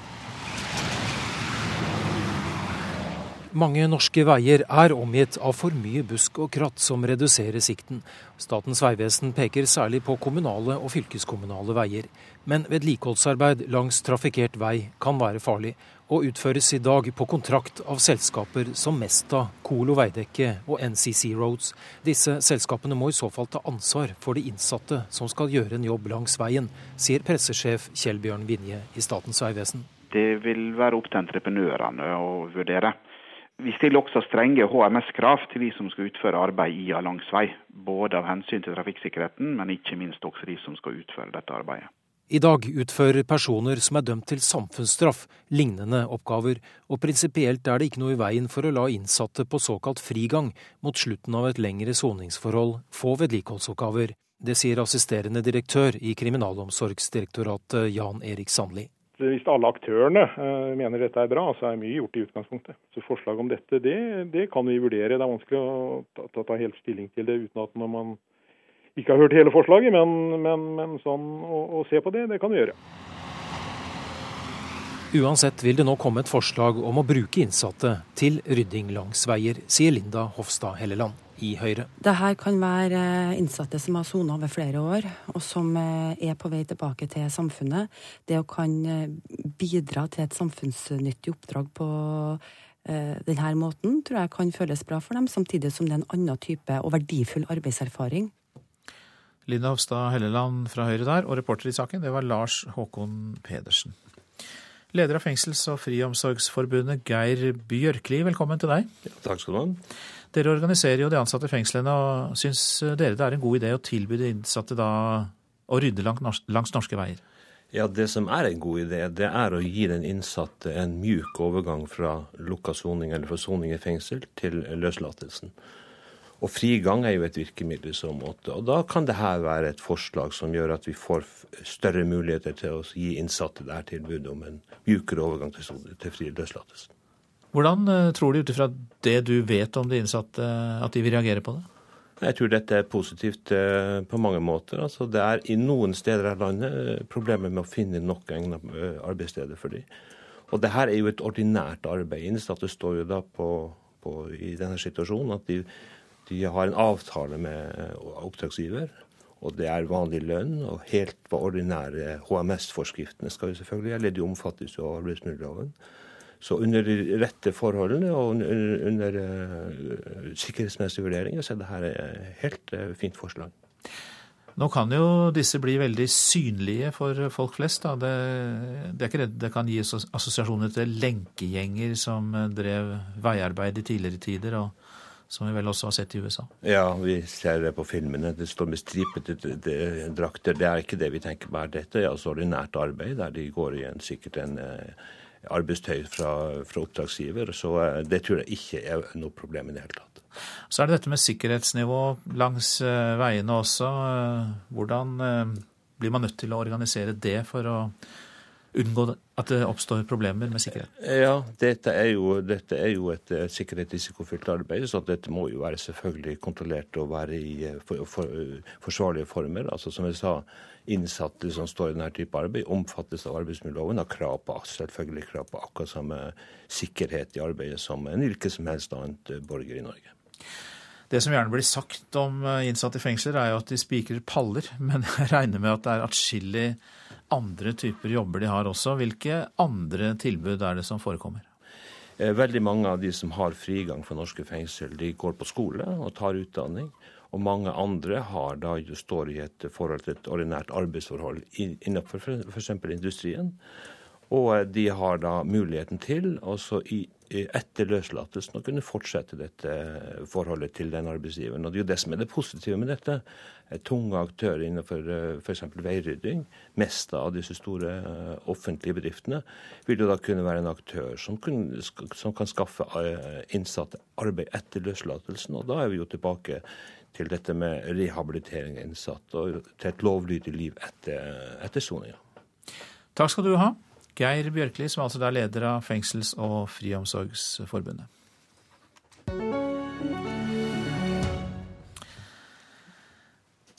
Mange norske veier er omgitt av for mye busk og kratt som reduserer sikten. Statens vegvesen peker særlig på kommunale og fylkeskommunale veier. Men vedlikeholdsarbeid langs trafikkert vei kan være farlig, og utføres i dag på kontrakt av selskaper som Mesta, Colo Veidekke og NCC Roads. Disse selskapene må i så fall ta ansvar for de innsatte som skal gjøre en jobb langs veien, sier pressesjef Kjell Bjørn Vinje i Statens vegvesen.
Det vil være opp til entreprenørene å vurdere. Vi stiller også strenge HMS-krav til de som skal utføre arbeid i og langs vei. Både av hensyn til trafikksikkerheten, men ikke minst også de som skal utføre dette arbeidet.
I dag utfører personer som er dømt til samfunnsstraff, lignende oppgaver, og prinsipielt er det ikke noe i veien for å la innsatte på såkalt frigang mot slutten av et lengre soningsforhold få vedlikeholdsoppgaver. Det sier assisterende direktør i Kriminalomsorgsdirektoratet Jan Erik Sandli.
Hvis alle aktørene eh, mener dette er bra, så er mye gjort i utgangspunktet. Så forslag om dette, det, det kan vi vurdere. Det er vanskelig å ta, ta, ta helt stilling til det uten at man ikke har hørt hele forslaget, men, men, men sånn å, å, se på det, det kan vi gjøre.
Uansett vil det nå komme et forslag om å bruke innsatte til rydding langs veier, sier Linda Hofstad Helleland i Høyre.
Dette kan være innsatte som har sona over flere år, og som eh, er på vei tilbake til samfunnet. Det å kan eh, bidra til et samfunnsnyttig oppdrag på eh, denne måten tror jeg kan føles bra for dem, samtidig som det er en annen type og verdifull arbeidserfaring
Linda Hofstad Helleland fra Høyre der, og reporter i saken, det var Lars Håkon Pedersen. Leder av Fengsels- og Friomsorgsforbundet, Geir Bjørkli, velkommen til deg.
Ja, takk skal du ha.
Dere organiserer jo de ansatte i fengslene, og syns dere det er en god idé å tilby de innsatte da å rydde langs norske veier?
Ja, Det som er en god idé, det er å gi den innsatte en mjuk overgang fra lukka soning eller forsoning i fengsel til løslatelsen. Og frigang er jo et virkemiddel i så måte. Og da kan det her være et forslag som gjør at vi får større muligheter til å gi innsatte der tilbud om en mjukere overgang til, til fri løslatelse.
Hvordan eh, tror du ut ifra det du vet om de innsatte, at de vil reagere på det?
Jeg tror dette er positivt eh, på mange måter. Altså, det er i noen steder av landet eh, problemer med å finne nok egnede arbeidssteder for dem. Og det her er jo et ordinært arbeid. Innsatte står jo da på, på, i denne situasjonen at de de har en avtale med oppdragsgiver, og det er vanlig lønn. Og helt på ordinære HMS-forskriftene skal jo selvfølgelig gjelde. De omfattes jo av arbeidsmiljøloven. Så under de rette forholdene og under, under uh, sikkerhetsmessige vurderinger så er dette et helt uh, fint forslag.
Nå kan jo disse bli veldig synlige for folk flest. Da. Det, det er ikke redd det kan gi assosiasjoner til lenkegjenger som drev veiarbeid i tidligere tider. og som vi vel også har sett i USA?
Ja, vi ser det på filmene. Det står med stripete drakter. Det er ikke det vi tenker på her. Dette er altså ordinært arbeid, der de går igjen en, sikkert en eh, arbeidstøy fra, fra, oppdragsgiver. Så eh, det tror jeg ikke er noe problem i det hele tatt.
Så er det dette med sikkerhetsnivå langs eh, veiene også. Hvordan blir man nødt til å organisere det for å unngå at det oppstår problemer med sikkerhet?
Ja, dette er jo, dette er jo et sikkerhetsrisikofylt arbeid, så dette må jo være selvfølgelig kontrollert og være i for, for, forsvarlige former. Altså Som jeg sa, innsatte som står i denne type arbeid, omfattes av arbeidsmiljøloven, har krav på, selvfølgelig krav på akkurat samme sikkerhet i arbeidet som en hvilken som helst annet borger i Norge.
Det som gjerne blir sagt om innsatte i fengsler, er jo at de spikrer paller, <laughs> men jeg regner med at det er atskillig andre typer jobber de har også. Hvilke andre tilbud er det som forekommer?
Eh, veldig mange av de som har frigang fra norske fengsel, de går på skole og tar utdanning. Og mange andre har da, står i et forhold til et ordinært arbeidsforhold innenfor f.eks. industrien. Og eh, de har da muligheten til, også i etter løslatelsen å kunne fortsette dette forholdet til den arbeidsgiveren. Og Det er jo det som er det positive med dette. Tunge aktører innenfor eh, f.eks. veirydding, mest av disse store eh, offentlige bedriftene, vil jo da kunne være en aktør som, kunne, som kan skaffe eh, innsatte arbeid etter løslatelsen. Og da er vi jo tilbake til dette med rehabilitering av innsatte og til et lovlydig liv etter, etter soninga.
Takk skal du ha. Geir Bjørkli, som altså er leder av Fengsels- og Friomsorgsforbundet.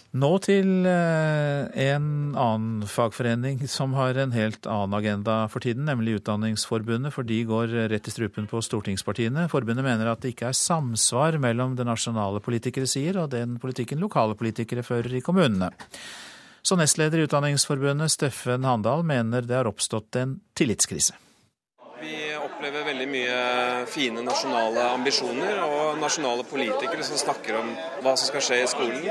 Nå til eh, en annen fagforening som har en helt annen agenda for tiden, nemlig Utdanningsforbundet, for de går rett i strupen på stortingspartiene. Forbundet mener at det ikke er samsvar mellom det nasjonale politikere sier og den politikken lokale politikere fører i kommunene. Så nestleder i Utdanningsforbundet, Steffen Handal, mener det har oppstått en tillitskrise.
Opplever veldig mye fine nasjonale ambisjoner og nasjonale politikere som snakker om hva som skal skje i skolen.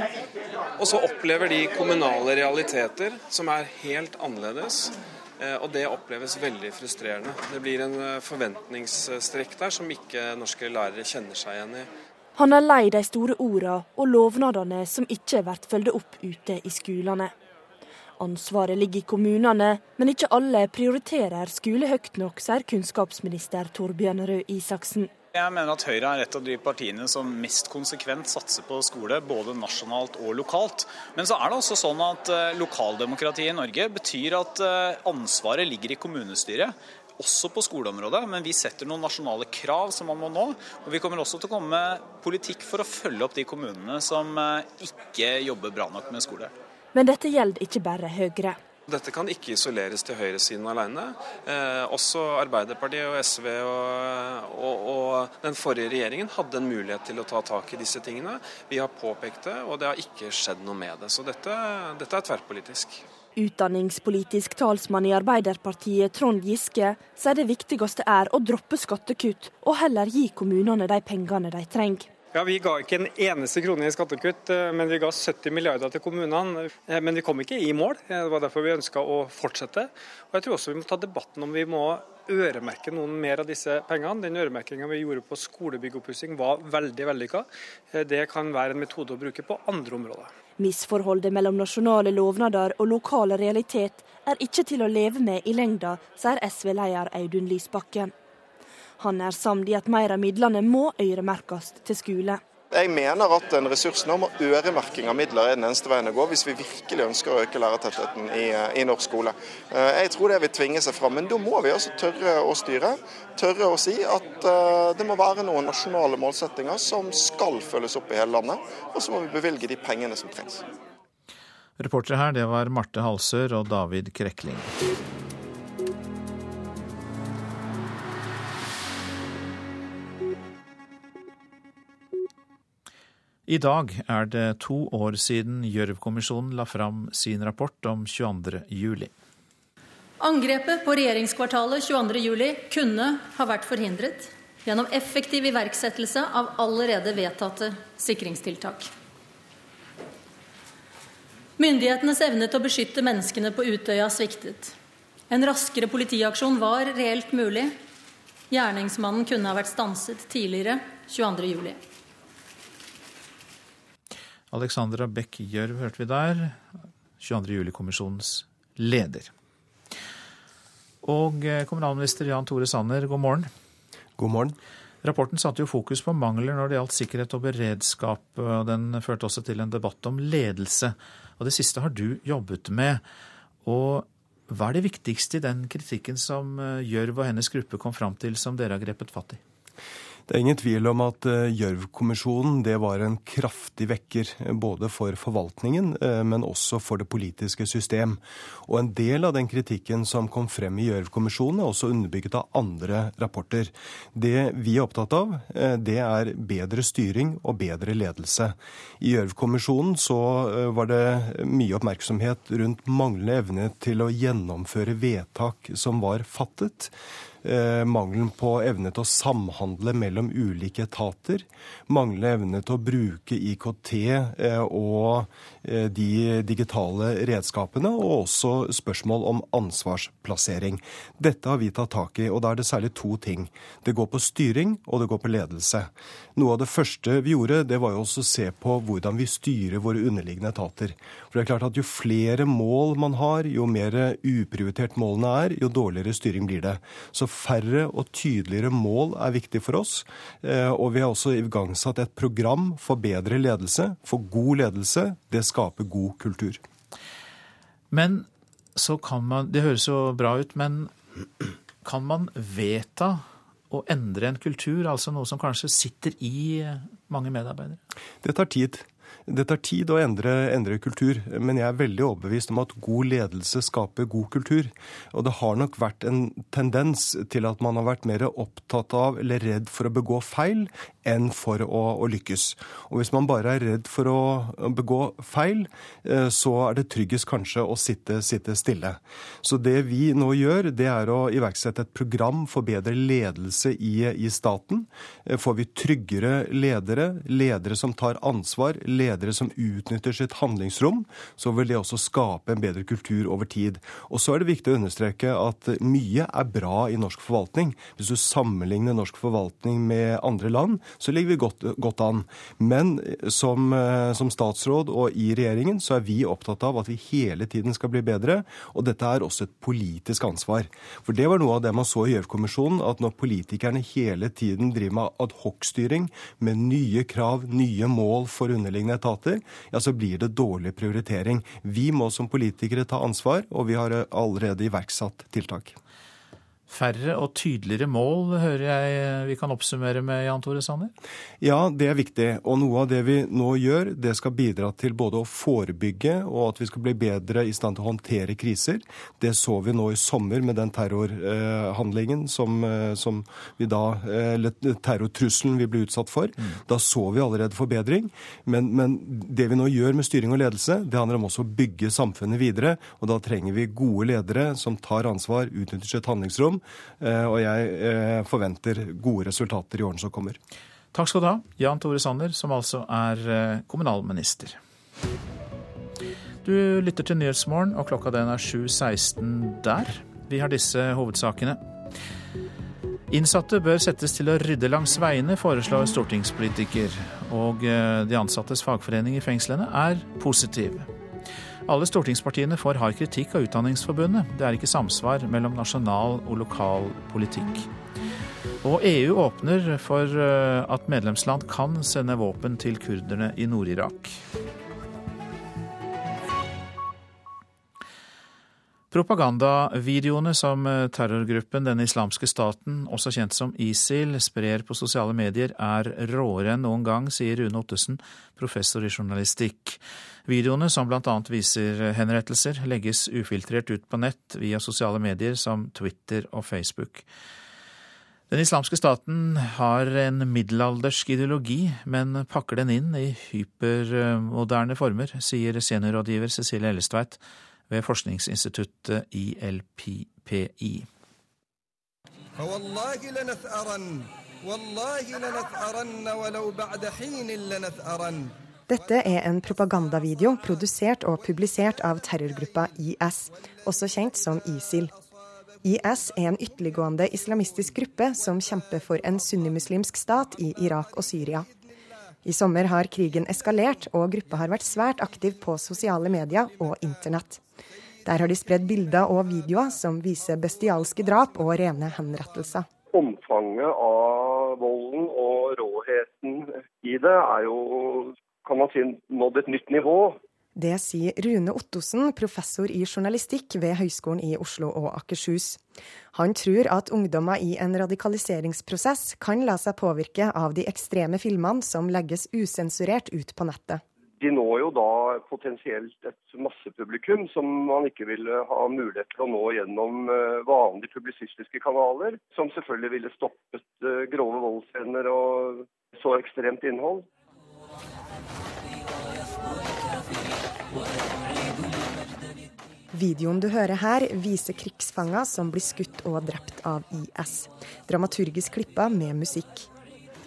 Og så opplever de kommunale realiteter som er helt annerledes. Eh, og det oppleves veldig frustrerende. Det blir en eh, forventningsstrekk der som ikke norske lærere kjenner seg igjen i.
Han er lei de store ordene og lovnadene som ikke blir fulgt opp ute i skolene. Ansvaret ligger i kommunene, men ikke alle prioriterer skole høyt nok, sier kunnskapsminister Torbjørn Røe Isaksen.
Jeg mener at Høyre er et av de partiene som mest konsekvent satser på skole, både nasjonalt og lokalt. Men så er det også sånn at eh, lokaldemokratiet i Norge betyr at eh, ansvaret ligger i kommunestyret også på skoleområdet, men vi setter noen nasjonale krav som man må nå. Og vi kommer også til å komme med politikk for å følge opp de kommunene som eh, ikke jobber bra nok med skole.
Men dette gjelder ikke bare Høyre.
Dette kan ikke isoleres til høyresiden alene. Eh, også Arbeiderpartiet og SV og, og, og, den forrige regjeringen hadde en mulighet til å ta tak i disse tingene. Vi har påpekt det, og det har ikke skjedd noe med det. Så dette, dette er tverrpolitisk.
Utdanningspolitisk talsmann i Arbeiderpartiet, Trond Giske, sier det viktigste er å droppe skattekutt og heller gi kommunene de pengene de trenger.
Ja, Vi ga ikke en eneste krone i skattekutt, eh, men vi ga 70 milliarder til kommunene. Eh, men vi kom ikke i mål. Eh, det var derfor vi ønska å fortsette. Og jeg tror også vi må ta debatten om vi må øremerke noen mer av disse pengene. Den øremerkinga vi gjorde på skolebyggoppussing var veldig vellykka. Det kan være en metode å bruke på andre områder.
Misforholdet mellom nasjonale lovnader og lokale realitet er ikke til å leve med i lengda, sier SV-leder Audun Lysbakken. Han er samd i at mer av midlene må øremerkes til skole.
Jeg mener at en ressursnorm og øremerking av midler er den eneste veien å gå hvis vi virkelig ønsker å øke lærertettheten i, i, norsk skole. Eh, jeg tror det vil tvinge seg fram, men da må vi altså tørre å styre. Tørre å si at uh, det må være noen nasjonale målsettinger som skal følges opp i hele landet, og så må vi bevilge de pengene som trengs.
Reportere her, det var Marte Halsør og David Krekling. I dag er det to år siden Gjørv-kommisjonen la fram sin rapport om 22. juli.
Angrepet på regjeringskvartalet 22. juli kunne ha vært forhindret gjennom effektiv iverksettelse av allerede vedtatte sikringstiltak. Myndighetenes evne til å beskytte menneskene på Utøya sviktet. En raskere politiaksjon var reelt mulig. Gjerningsmannen kunne ha vært stanset tidligere 22.
Alexandra Beck Gjørv hørte vi der, 22. juli-kommisjonens leder. Og eh, kommunalminister Jan Tore Sanner, god morgen.
God morgen.
Rapporten satte jo fokus på mangler når det gjaldt sikkerhet og beredskap, og den førte også til en debatt om ledelse. Og det siste har du jobbet med. Og hva er det viktigste i den kritikken som eh, Gjørv og hennes gruppe kom fram til, som dere har grepet fatt i?
Det er ingen tvil om at eh, Gjørv-kommisjonen det var en kraftig vekker. Eh, både for forvaltningen, eh, men også for det politiske system. Og en del av den kritikken som kom frem i Gjørv-kommisjonen, er også underbygget av andre rapporter. Det vi er opptatt av, det er bedre styring og bedre ledelse. I Gjørv-kommisjonen så var det mye oppmerksomhet rundt manglende evne til å gjennomføre vedtak som var fattet. Eh, mangelen på evne til å samhandle mellom ulike etater. Manglende evne til å bruke IKT eh, og de digitale redskapene, og også spørsmål om ansvarsplassering. Dette har vi tatt tak i, og da er det særlig to ting. Det går på styring, og det går på ledelse. Noe av det første vi gjorde, det var jo også å se på hvordan vi styrer våre underliggende etater. For det er klart at Jo flere mål man har, jo mer uprioritert målene er, jo dårligere styring blir det. Så færre og tydeligere mål er viktig for oss. Eh, og vi har også igangsatt et program for bedre ledelse. For god ledelse, det skaper god kultur.
Men så kan man Det høres jo bra ut, men kan man vedta å endre en kultur, altså noe som kanskje sitter i mange medarbeidere?
Det tar tid. Det tar tid å endre, endre, kultur, men jeg er veldig overbevist om at god ledelse skaper god kultur. Og det har nok vært en tendens til at man har vært mer opptatt av eller redd for å begå feil enn for å, å lykkes. Og hvis man bare er redd for å begå feil, eh, så er det tryggest kanskje å sitte, sitte stille. Så det vi nå gjør, det er å iverksette et program for bedre ledelse i, i staten. Eh, får vi tryggere ledere, ledere som tar ansvar, ledere som utnytter sitt handlingsrom, så vil det også skape en bedre kultur over tid. Og så er det viktig å understreke at mye er bra i norsk forvaltning. Hvis du sammenligner norsk forvaltning med andre land, så ligger vi godt, godt an. Men som, eh, som statsråd og i regjeringen så er vi opptatt av at vi hele tiden skal bli bedre. Og dette er også et politisk ansvar. For det var noe av det man så i Gjørv-kommisjonen, at når politikerne hele tiden driver med adhocstyring med nye krav, nye mål for underliggende etater, ja, så blir det dårlig prioritering. Vi må som politikere ta ansvar, og vi har allerede iverksatt tiltak.
Færre og tydeligere mål, hører jeg vi kan oppsummere med, Jan Tore Sanner?
Ja, det er viktig. Og noe av det vi nå gjør, det skal bidra til både å forebygge og at vi skal bli bedre i stand til å håndtere kriser. Det så vi nå i sommer med den terrorhandlingen som, eh, som vi da Eller terrortrusselen vi ble utsatt for. Mm. Da så vi allerede forbedring. Men, men det vi nå gjør med styring og ledelse, det handler om også å bygge samfunnet videre. Og da trenger vi gode ledere som tar ansvar, utnytter sitt handlingsrom Eh, og jeg eh, forventer gode resultater i årene som kommer.
Takk skal du ha, Jan Tore Sanner, som altså er eh, kommunalminister. Du lytter til Nyhetsmorgen, og klokka den er 7.16 der. Vi har disse hovedsakene. Innsatte bør settes til å rydde langs veiene, foreslår stortingspolitiker. Og de ansattes fagforening i fengslene er positive. Alle stortingspartiene får hard kritikk av Utdanningsforbundet. Det er ikke samsvar mellom nasjonal og lokal politikk. Og EU åpner for eh, at medlemsland kan sende våpen til kurderne i Nord-Irak. Propagandavideoene som eh, terrorgruppen Den islamske staten, også kjent som ISIL, sprer på sosiale medier, er råere enn noen gang, sier Rune Ottesen, professor i journalistikk. Videoene, som bl.a. viser henrettelser, legges ufiltrert ut på nett via sosiale medier som Twitter og Facebook. Den islamske staten har en middelaldersk ideologi, men pakker den inn i hypermoderne former, sier seniorrådgiver Cecilie Ellestveit ved forskningsinstituttet ILPPI. فوالله لنثأرن والله
لنثأرن ولو بعد حين لنثأرن dette er en propagandavideo produsert og publisert av terrorgruppa IS, også kjent som ISIL. IS er en ytterliggående islamistisk gruppe som kjemper for en sunnimuslimsk stat i Irak og Syria. I sommer har krigen eskalert, og gruppa har vært svært aktiv på sosiale medier og internett. Der har de spredd bilder og videoer som viser bestialske drap og rene henrettelser.
Omfanget av volden og råheten i det er jo kan man si, nådd et nytt nivå.
Det sier Rune Ottosen, professor i journalistikk ved Høgskolen i Oslo og Akershus. Han tror at ungdommer i en radikaliseringsprosess kan la seg påvirke av de ekstreme filmene som legges usensurert ut på nettet.
De når jo da potensielt et massepublikum som man ikke ville ha mulighet til å nå gjennom eh, vanlige publisistiske kanaler, som selvfølgelig ville stoppet eh, grove voldsscener og så ekstremt innhold.
Videoen du hører her, viser krigsfanger som blir skutt og drept av IS. Dramaturgisk klippa med musikk.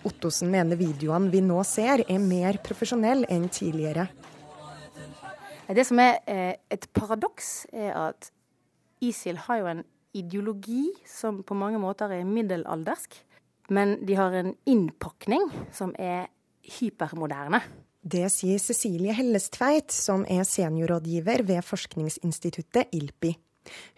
Ottosen mener videoene vi nå ser er mer profesjonelle enn tidligere.
Det som er eh, et paradoks, er at ISIL har jo en ideologi som på mange måter er middelaldersk. Men de har en innpakning som er hypermoderne.
Det sier Cecilie Hellestveit, som er seniorrådgiver ved forskningsinstituttet ILPI.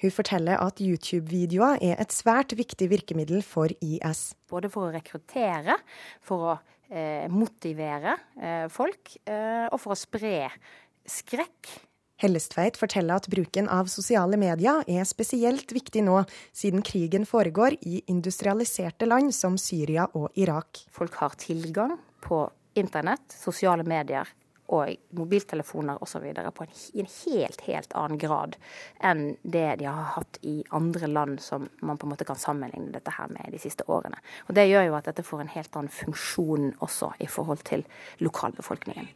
Hun forteller at YouTube-videoer er et svært viktig virkemiddel for IS.
Både for å rekruttere, for å eh, motivere eh, folk, eh, og for å spre skrekk.
Hellestveit forteller at bruken av sosiale medier er spesielt viktig nå, siden krigen foregår i industrialiserte land som Syria og Irak.
Folk har tilgang på internett, sosiale medier og mobiltelefoner osv. i en helt, helt annen grad enn det de har hatt i andre land som man på en måte kan sammenligne dette her med de siste årene. Og Det gjør jo at dette får en helt annen funksjon også i forhold til lokalbefolkningen.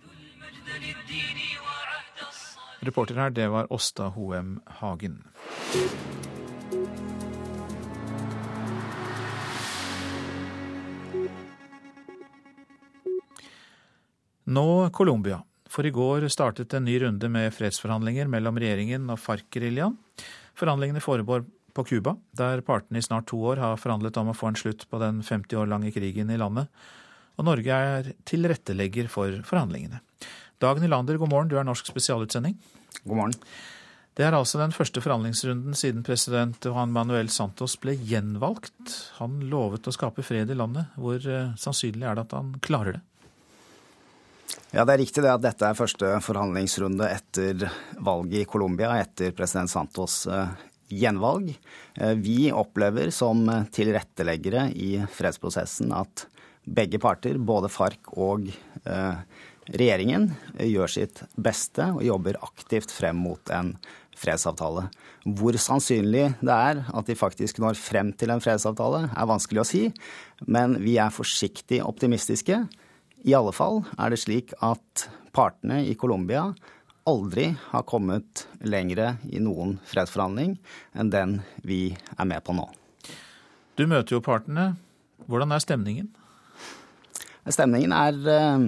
Reporter her, det var Åsta Hoem Hagen. Nå Colombia. For i går startet en ny runde med fredsforhandlinger mellom regjeringen og FARC-geriljaen. Forhandlingene foregår på Cuba, der partene i snart to år har forhandlet om å få en slutt på den 50 år lange krigen i landet. Og Norge er tilrettelegger for forhandlingene. Dag Nylander, god morgen, du er norsk spesialutsending.
God morgen.
Det er altså den første forhandlingsrunden siden president Juan Manuel Santos ble gjenvalgt. Han lovet å skape fred i landet. Hvor eh, sannsynlig er det at han klarer det?
Ja, Det er riktig det at dette er første forhandlingsrunde etter valget i Colombia, etter president Santos eh, gjenvalg. Eh, vi opplever som tilretteleggere i fredsprosessen at begge parter, både FARC og regjeringen, gjør sitt beste og jobber aktivt frem mot en fredsavtale. Hvor sannsynlig det er at de faktisk når frem til en fredsavtale, er vanskelig å si, men vi er forsiktig optimistiske. I alle fall er det slik at partene i Colombia aldri har kommet lengre i noen fredsforhandling enn den vi er med på nå.
Du møter jo partene. Hvordan er stemningen?
Stemningen er eh,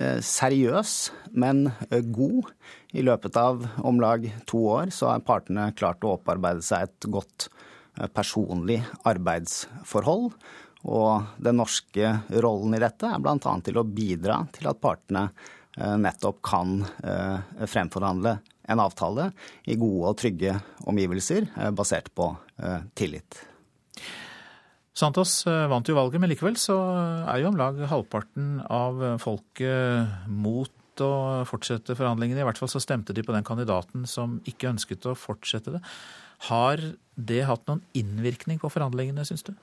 Eh, seriøs, men eh, god. I løpet av om lag to år så har partene klart å opparbeide seg et godt personlig arbeidsforhold. Og den norske rollen i dette er bl.a. til å bidra til at partene nettopp kan fremforhandle en avtale i gode og trygge omgivelser basert på tillit.
Santos eh, vant jo valget, men likevel så er jo om lag halvparten av folket mot å fortsette forhandlingene. I hvert fall så stemte de på den kandidaten som ikke ønsket å fortsette det. Har det hatt noen innvirkning på forhandlingene, syns du?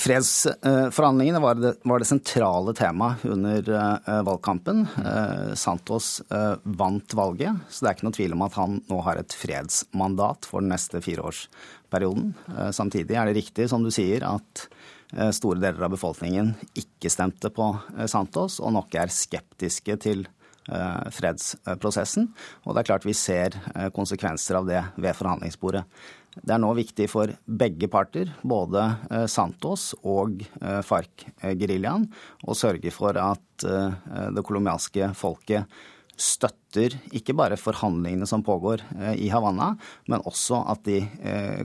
Fredsforhandlingene var det, var det sentrale temaet under uh, valgkampen. Uh, Santos uh, vant valget, så det er ikke noe tvil om at han nå har et fredsmandat for den neste fireårsperioden. Samtidig er det riktig, som du sier, at store deler av befolkningen ikke stemte på Santos, og nok er skeptiske til fredsprosessen. Og det er klart vi ser konsekvenser av det ved forhandlingsbordet. Det er nå viktig for begge parter, både eh, Santos og eh, FARC-geriljaen, å sørge for at eh, det colombianske folket støtter ikke bare forhandlingene som pågår i Havanna, men også at de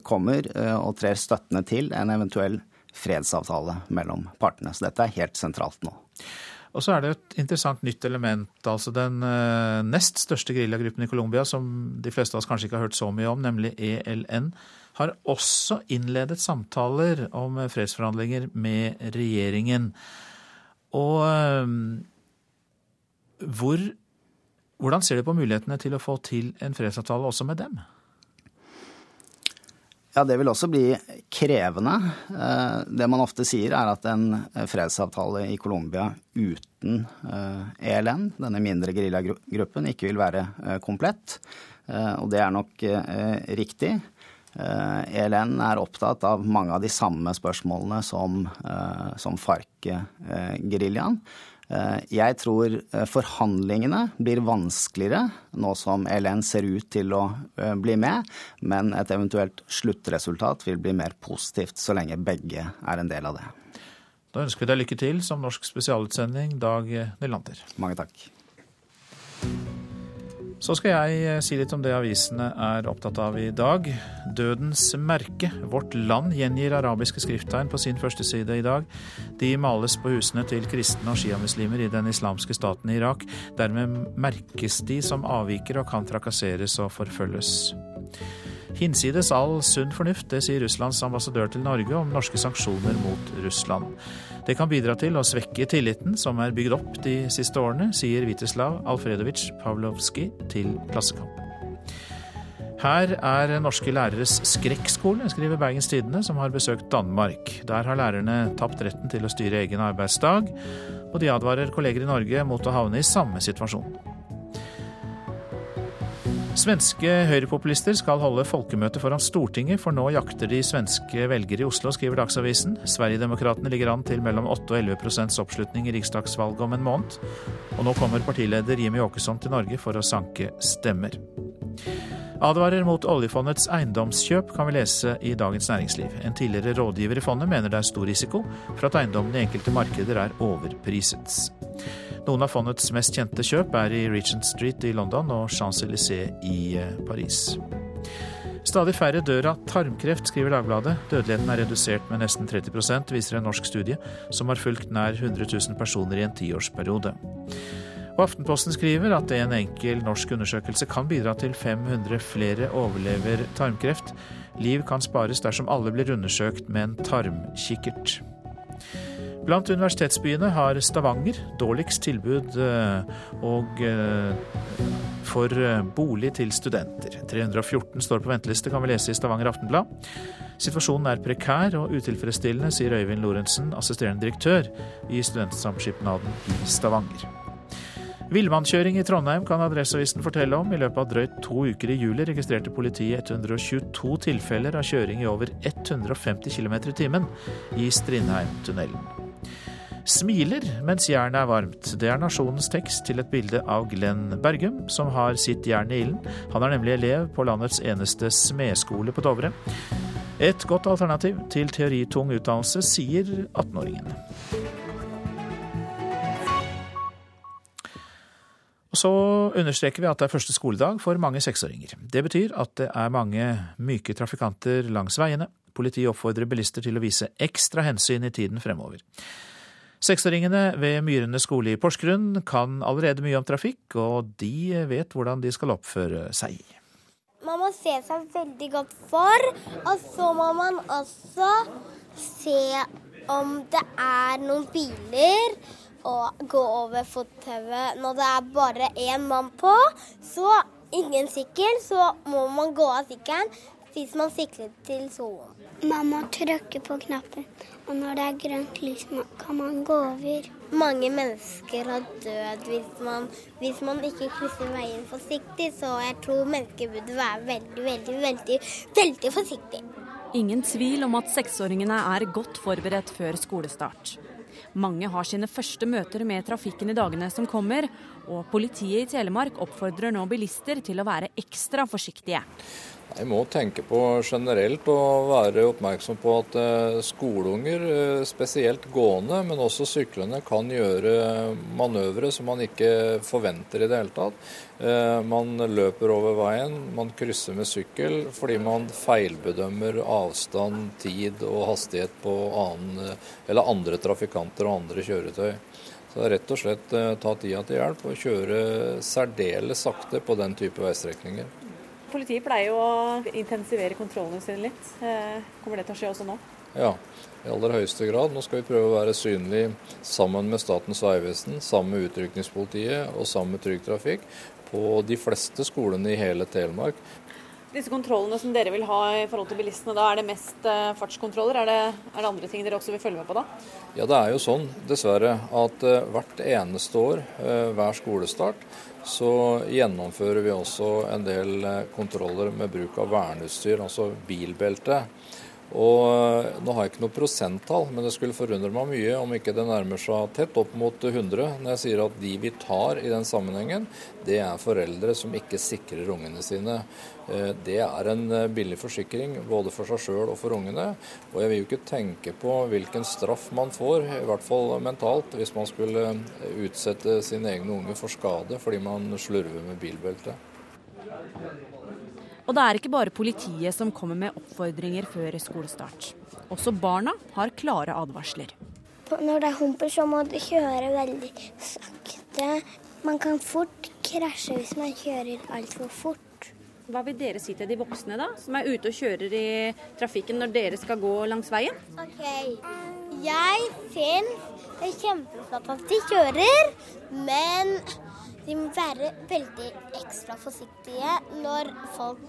kommer og trer støttende til en eventuell fredsavtale mellom partene. Så dette er helt sentralt nå.
Og så er det et interessant nytt element. altså Den uh, nest største geriljagruppen i Colombia, som de fleste av oss kanskje ikke har hørt så mye om, nemlig ELN, har også innledet samtaler om fredsforhandlinger med regjeringen. Og um, hvor, hvordan ser du på mulighetene til å få til en fredsavtale også med dem?
Ja, Det vil også bli krevende. Eh, det man ofte sier, er at en fredsavtale i Colombia uten ELN, eh, e denne mindre geriljagruppen, ikke vil være eh, komplett. Og det er nok riktig. ELN er opptatt av mange av de samme spørsmålene som, som FARC-geriljaen. Eh, jeg tror eh, forhandlingene blir vanskeligere nå som ELN ser ut til å eh, bli med, men et eventuelt sluttresultat vil bli mer positivt så lenge begge er en del av det.
Da ønsker vi deg lykke til som norsk spesialutsending, Dag Nylander.
Mange takk.
Så skal jeg eh, si litt om det avisene er opptatt av i dag. Dødens merke. Vårt Land gjengir arabiske skrifttegn på sin første side i dag. De males på husene til kristne og sjiamuslimer i den islamske staten i Irak. Dermed merkes de som avvikere og kan trakasseres og forfølges. Hinsides all sunn fornuft, det sier Russlands ambassadør til Norge om norske sanksjoner mot Russland. Det kan bidra til å svekke tilliten som er bygd opp de siste årene, sier Viteslav Alfredovic Pavlovskij til Klassekamp. Her er norske læreres skrekkskole, skriver Bergens Tidende, som har besøkt Danmark. Der har lærerne tapt retten til å styre egen arbeidsdag, og de advarer kolleger i Norge mot å havne i samme situasjon. Svenske høyrepopulister skal holde folkemøte foran Stortinget, for nå jakter de svenske velgere i Oslo, skriver Dagsavisen. Sverigedemokraterna ligger an til mellom 8 og 11 prosents oppslutning i riksdagsvalget om en måned. Og nå kommer partileder Jimmy Åkesson til Norge for å sanke stemmer. Advarer mot oljefondets eiendomskjøp, kan vi lese i Dagens Næringsliv. En tidligere rådgiver i fondet mener det er stor risiko for at eiendommene i enkelte markeder er overpriset. Noen av fondets mest kjente kjøp er i Regent Street i London og Champs-Élysées i eh, Paris. Stadig færre dør av tarmkreft, skriver Dagbladet. Dødeligheten er redusert med nesten 30% viser en norsk studie som har fulgt nær 100 000 personer i en tiårsperiode. Og Aftenposten skriver at en enkel norsk undersøkelse kan bidra til 500 flere overlever tarmkreft. Liv kan spares dersom alle blir undersøkt med en tarmkikkert. Blant universitetsbyene har Stavanger dårligst tilbud eh, og eh, for eh, bolig til studenter. 314 står på venteliste, kan vi lese i Stavanger Aftenblad. Situasjonen er prekær og utilfredsstillende, sier Øyvind Lorentzen, assisterende direktør i Studentsamskipnaden i Stavanger. Villmannskjøring i Trondheim kan Adresseavisen fortelle om. I løpet av drøyt to uker i juli registrerte politiet 122 tilfeller av kjøring i over 150 km i timen i Strindheimtunnelen. Smiler mens jernet er varmt. Det er nasjonens tekst til et bilde av Glenn Bergum, som har sitt jern i ilden. Han er nemlig elev på landets eneste smedskole på Dovre. Et godt alternativ til teoritung utdannelse, sier 18-åringen. Og Så understreker vi at det er første skoledag for mange seksåringer. Det betyr at det er mange myke trafikanter langs veiene. Politiet oppfordrer bilister til å vise ekstra hensyn i tiden fremover. Seksåringene ved Myrene skole i Porsgrunn kan allerede mye om trafikk, og de vet hvordan de skal oppføre seg.
Man må se seg veldig godt for, og så må man også se om det er noen biler å gå over fottauet når det er bare én mann på. Så ingen sykkel, så må man gå av sykkelen hvis man sykler til solen.
Man må trykke på knappen, og når det er grønt lys, kan man gå over.
Mange mennesker har dødd hvis man, hvis man ikke krysser veien forsiktig, så jeg tror mennesker burde være veldig, veldig, veldig, veldig forsiktige.
Ingen tvil om at seksåringene er godt forberedt før skolestart. Mange har sine første møter med trafikken i dagene som kommer, og politiet i Telemark oppfordrer nå bilister til å være ekstra forsiktige.
Jeg må tenke på generelt å være oppmerksom på at eh, skoleunger, eh, spesielt gående, men også syklende, kan gjøre manøvre som man ikke forventer i det hele tatt. Eh, man løper over veien, man krysser med sykkel fordi man feilbedømmer avstand, tid og hastighet på annen, andre trafikanter og andre kjøretøy. Så det er rett og slett ta tida til hjelp og kjøre særdeles sakte på den type veistrekninger.
Politiet pleier jo å intensivere kontrollene sine litt. Eh, kommer det til å skje også nå?
Ja, i aller høyeste grad. Nå skal vi prøve å være synlige sammen med Statens vegvesen, sammen med Utrykningspolitiet og sammen med Trygg Trafikk på de fleste skolene i hele Telemark.
Disse kontrollene som dere vil ha i forhold til bilistene, da er det mest eh, fartskontroller? Er det, er det andre ting dere også vil følge med på da?
Ja, det er jo sånn, dessverre, at eh, hvert eneste år, hver skolestart, så gjennomfører vi også en del eh, kontroller med bruk av verneutstyr, altså bilbelte. Og eh, Nå har jeg ikke noe prosenttall, men det skulle forundre meg mye om ikke det nærmer seg tett opp mot 100 når jeg sier at de vi tar i den sammenhengen, det er foreldre som ikke sikrer ungene sine. Eh, det er en eh, billig forsikring både for seg sjøl og for ungene. Og jeg vil jo ikke tenke på hvilken straff man får, i hvert fall mentalt, hvis man skulle utsette sine egne unge for skade fordi man slurver med bilbelte.
Og det er ikke bare politiet som kommer med oppfordringer før skolestart. Også barna har klare advarsler.
Når det er humper, så må du kjøre veldig sakte. Man kan fort krasje hvis man kjører altfor fort.
Hva vil dere si til de voksne da, som er ute og kjører i trafikken når dere skal gå langs veien?
Ok, Jeg syns det er kjempeflott at de kjører, men de må være veldig ekstra forsiktige når folk,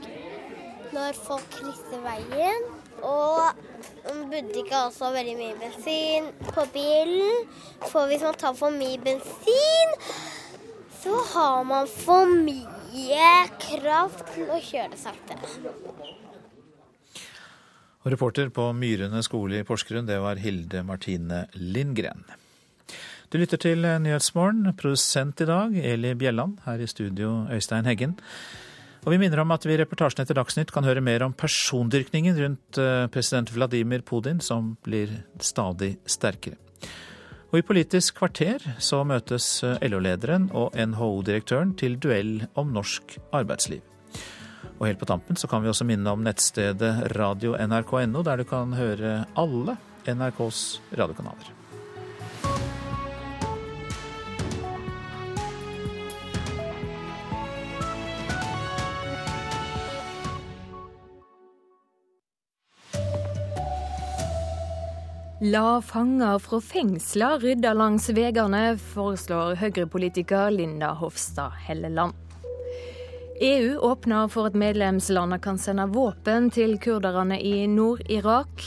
når folk krysser veien. Og man burde ikke ha så veldig mye bensin på bilen. For hvis man tar for mye bensin, så har man for mye kraft til å kjøre sakte.
Og reporter på Myrene skole i Porsgrunn, det var Hilde Martine Lindgren. Du lytter til Nyhetsmorgen. Produsent i dag Eli Bjelland. Her i studio Øystein Heggen. Og vi minner om at vi i reportasjen etter Dagsnytt kan høre mer om persondyrkningen rundt eh, president Vladimir Putin, som blir stadig sterkere. Og i Politisk kvarter så møtes eh, LO-lederen og NHO-direktøren til duell om norsk arbeidsliv. Og helt på tampen så kan vi også minne om nettstedet radio.nrk.no, der du kan høre alle NRKs radiokanaler.
La fanger fra fengsler rydde langs veiene, foreslår Høyre-politiker Linda Hofstad Helleland. EU åpner for at medlemslandene kan sende våpen til kurderne i Nord-Irak.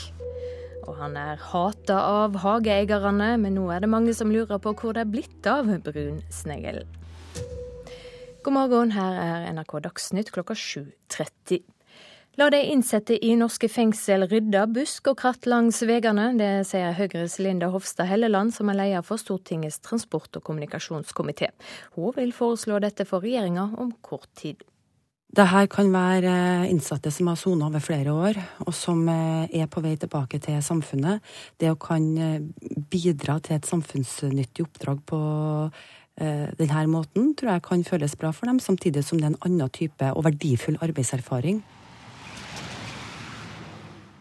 Og han er hata av hageeierne, men nå er det mange som lurer på hvor det er blitt av brunsneglen. God morgen, her er NRK Dagsnytt klokka 7.30. La de innsatte i norske fengsel rydde busk og kratt langs veiene. Det sier Høyres Linda Hofstad Helleland, som er leder for Stortingets transport- og kommunikasjonskomité. Hun vil foreslå dette for regjeringa om kort tid.
Dette kan være innsatte som har sona over flere år, og som eh, er på vei tilbake til samfunnet. Det å kan eh, bidra til et samfunnsnyttig oppdrag på eh, denne måten, tror jeg kan føles bra for dem, samtidig som det er en annen type og verdifull arbeidserfaring.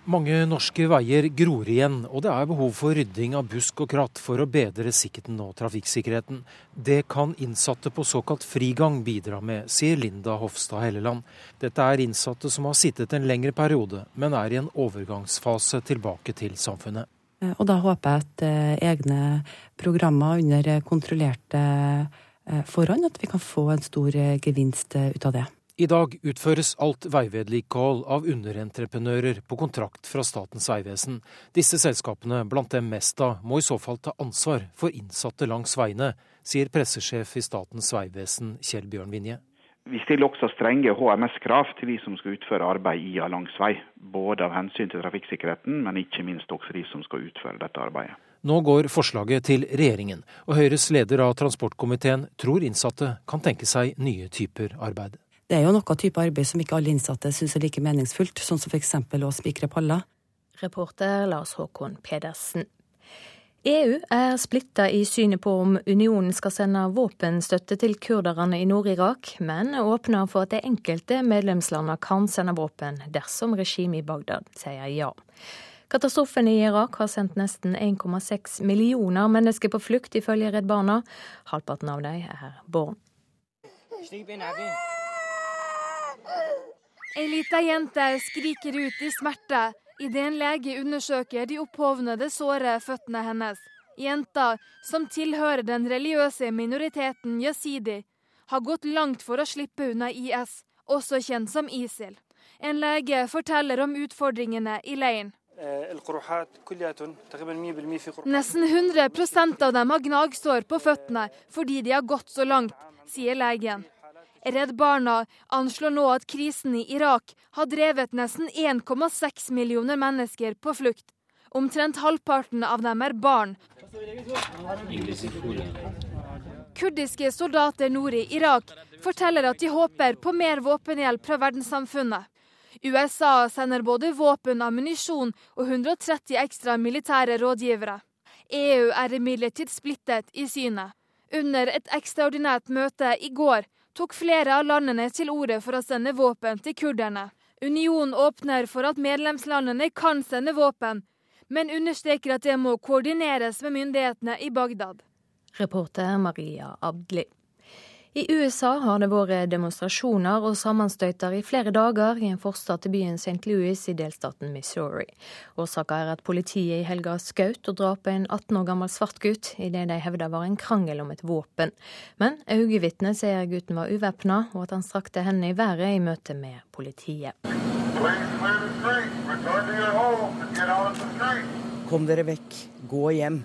Mange norske veier gror igjen, og det er behov for rydding av busk og kratt for å bedre sikkerheten og trafikksikkerheten. Det kan innsatte på såkalt frigang bidra med, sier Linda Hofstad Helleland. Dette er innsatte som har sittet en lengre periode, men er i en overgangsfase tilbake til samfunnet.
Eh, og da håper jeg at eh, egne programmer under kontrollerte forhånd, at vi kan få en stor gevinst ut av det.
I dag utføres alt veivedlikehold av underentreprenører på kontrakt fra Statens vegvesen. Disse selskapene, blant dem Mesta, må i så fall ta ansvar for innsatte langs veiene, sier pressesjef i Statens vegvesen Kjell Bjørn Vinje.
Vi stiller også strenge HMS-krav til de som skal utføre arbeid i og langs vei. Både av hensyn til trafikksikkerheten, men ikke minst også de som skal utføre dette arbeidet.
Nå går forslaget til regjeringen, og Høyres leder av transportkomiteen tror innsatte kan tenke seg nye typer arbeid.
Det er jo noe type arbeid som ikke alle innsatte syns er like meningsfullt, sånn som f.eks. å spikre paller.
Reporter Lars Håkon Pedersen. EU er splitta i synet på om unionen skal sende våpenstøtte til kurderne i Nord-Irak, men åpner for at de enkelte medlemslandene kan sende våpen dersom regimet i Bagdad sier ja. Katastrofen i Irak har sendt nesten 1,6 millioner mennesker på flukt, ifølge Redd Barna. Halvparten av dem er barn.
Ei lita jente skriker ut i smerte idet en lege undersøker de opphovnede, såre føttene hennes. Jenta, som tilhører den religiøse minoriteten jasidi, har gått langt for å slippe unna IS, også kjent som ISIL. En lege forteller om utfordringene i leiren. Nesten 100% av dem har gnagsår på føttene fordi de har gått så langt, sier legen. Redd Barna anslår nå at krisen i Irak har drevet nesten 1,6 millioner mennesker på flukt. Omtrent halvparten av dem er barn. Kurdiske soldater nord i Irak forteller at de håper på mer våpenhjelp fra verdenssamfunnet. USA sender både våpen, ammunisjon og 130 ekstra militære rådgivere. EU er imidlertid splittet i synet. Under et ekstraordinært møte i går tok flere av landene til orde for å sende våpen til kurderne. Unionen åpner for at medlemslandene kan sende våpen, men understreker at det må koordineres med myndighetene i Bagdad.
Reporter Maria Abdli. I USA har det vært demonstrasjoner og sammenstøyter i flere dager i en forstad til byen St. Louis i delstaten Missouri. Årsaken er at politiet i helga skjøt og drap en 18 år gammel svart gutt i det de hevda var en krangel om et våpen. Men øyevitnet sier gutten var uvæpna, og at han strakte hendene i været i møte med politiet.
Kom dere vekk, gå hjem.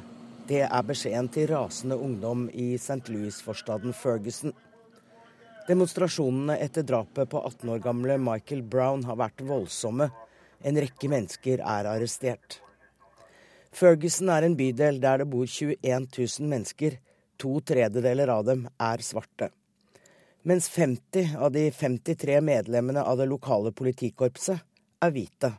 Det er beskjeden til rasende ungdom i St. Louis-forstaden Ferguson. Demonstrasjonene etter drapet på 18 år gamle Michael Brown har vært voldsomme. En rekke mennesker er arrestert. Ferguson er en bydel der det bor 21 000 mennesker. To tredjedeler av dem er svarte. Mens 50 av de 53 medlemmene av det lokale politikorpset er hvite.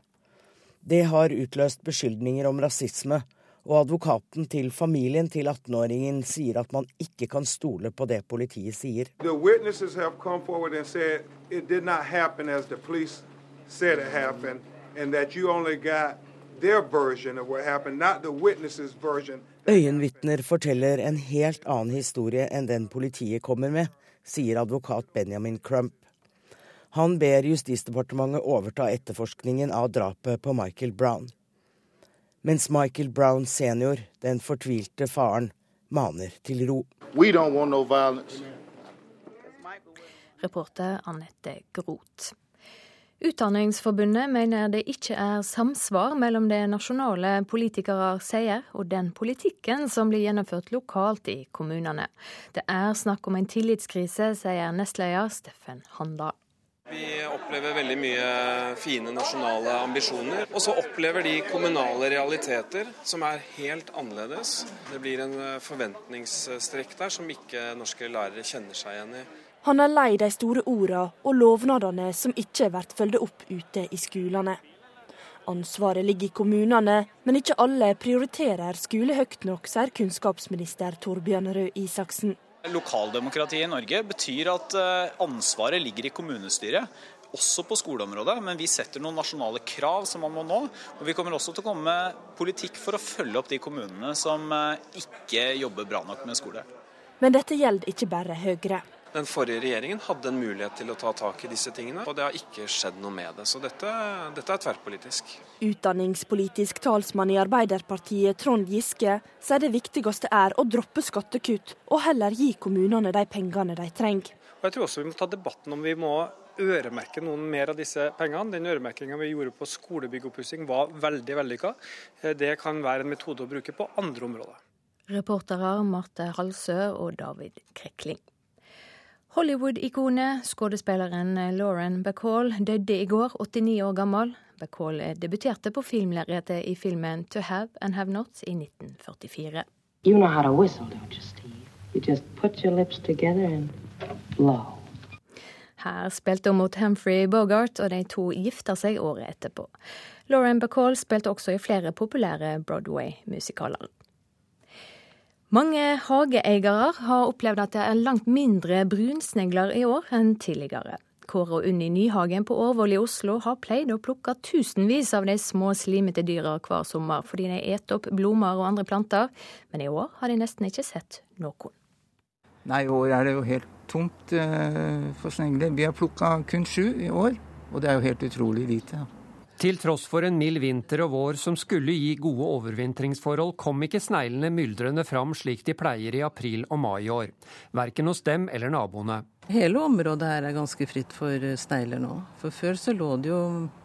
Det har utløst beskyldninger om rasisme, og advokaten til familien til 18-åringen sier at man ikke kan stole på det politiet sier. Øyenvitner forteller en helt annen historie enn den politiet kommer med, sier advokat Benjamin Crump. Han ber Justisdepartementet overta etterforskningen av drapet på Michael Brown. Mens Michael Brown senior, den fortvilte faren, maner til ro. No
Reporter Anette Groth. Utdanningsforbundet mener det ikke er samsvar mellom det nasjonale politikere sier og den politikken som blir gjennomført lokalt i kommunene. Det er snakk om en tillitskrise, sier nestleder Steffen Handal.
Vi opplever veldig mye fine nasjonale ambisjoner. Og så opplever de kommunale realiteter som er helt annerledes. Det blir en forventningsstrekk der som ikke norske lærere kjenner seg igjen i.
Han er lei de store ordene og lovnadene som ikke blir fulgt opp ute i skolene. Ansvaret ligger i kommunene, men ikke alle prioriterer skole høyt nok, sier kunnskapsminister Torbjørn Røe Isaksen.
Lokaldemokratiet i Norge betyr at eh, ansvaret ligger i kommunestyret også på skoleområdet, men vi setter noen nasjonale krav som man må nå. Og vi kommer også til å komme med politikk for å følge opp de kommunene som eh, ikke jobber bra nok med skole.
Men dette gjelder ikke bare Høyre.
Den forrige regjeringen hadde en mulighet til å ta tak i disse tingene, og det har ikke skjedd noe med det. Så dette, dette er tverrpolitisk.
Utdanningspolitisk talsmann i Arbeiderpartiet, Trond Giske, sier det viktigste er å droppe skattekutt, og heller gi kommunene de pengene de trenger.
Og jeg tror også vi må ta debatten om vi må øremerke noen mer av disse pengene. Den øremerkinga vi gjorde på skolebyggoppussing var veldig vellykka. Det kan være en metode å bruke på andre områder.
Reportere Marte Halsø og David Krekling. Hollywood-ikonet, skuespilleren Lauren Bacall, døde i går, 89 år gammel. Bacall debuterte på filmlerretet i filmen 'To Have and Have Not' i 1944. You know how to whistle, don't you, Steve? You just put your lips together and blow. Her spilte hun mot Humphrey Bogart, og de to gifta seg året etterpå. Lauren Bacall spilte også i flere populære Broadway-musikaler. Mange hageeiere har opplevd at det er langt mindre brunsnegler i år enn tidligere. Kåre og Unni Nyhagen på Årvoll i Oslo har pleid å plukke tusenvis av de små slimete dyra hver sommer, fordi de eter opp blomster og andre planter, men i år har de nesten ikke sett noen.
Nei, i år er det jo helt tomt uh, for snegler. Vi har plukka kun sju i år, og det er jo helt utrolig lite.
Til tross for en mild vinter og vår som skulle gi gode overvintringsforhold, kom ikke sneglene myldrende fram slik de pleier i april og mai i år. Verken hos dem eller naboene.
Hele området her er ganske fritt for snegler nå. For før så lå det jo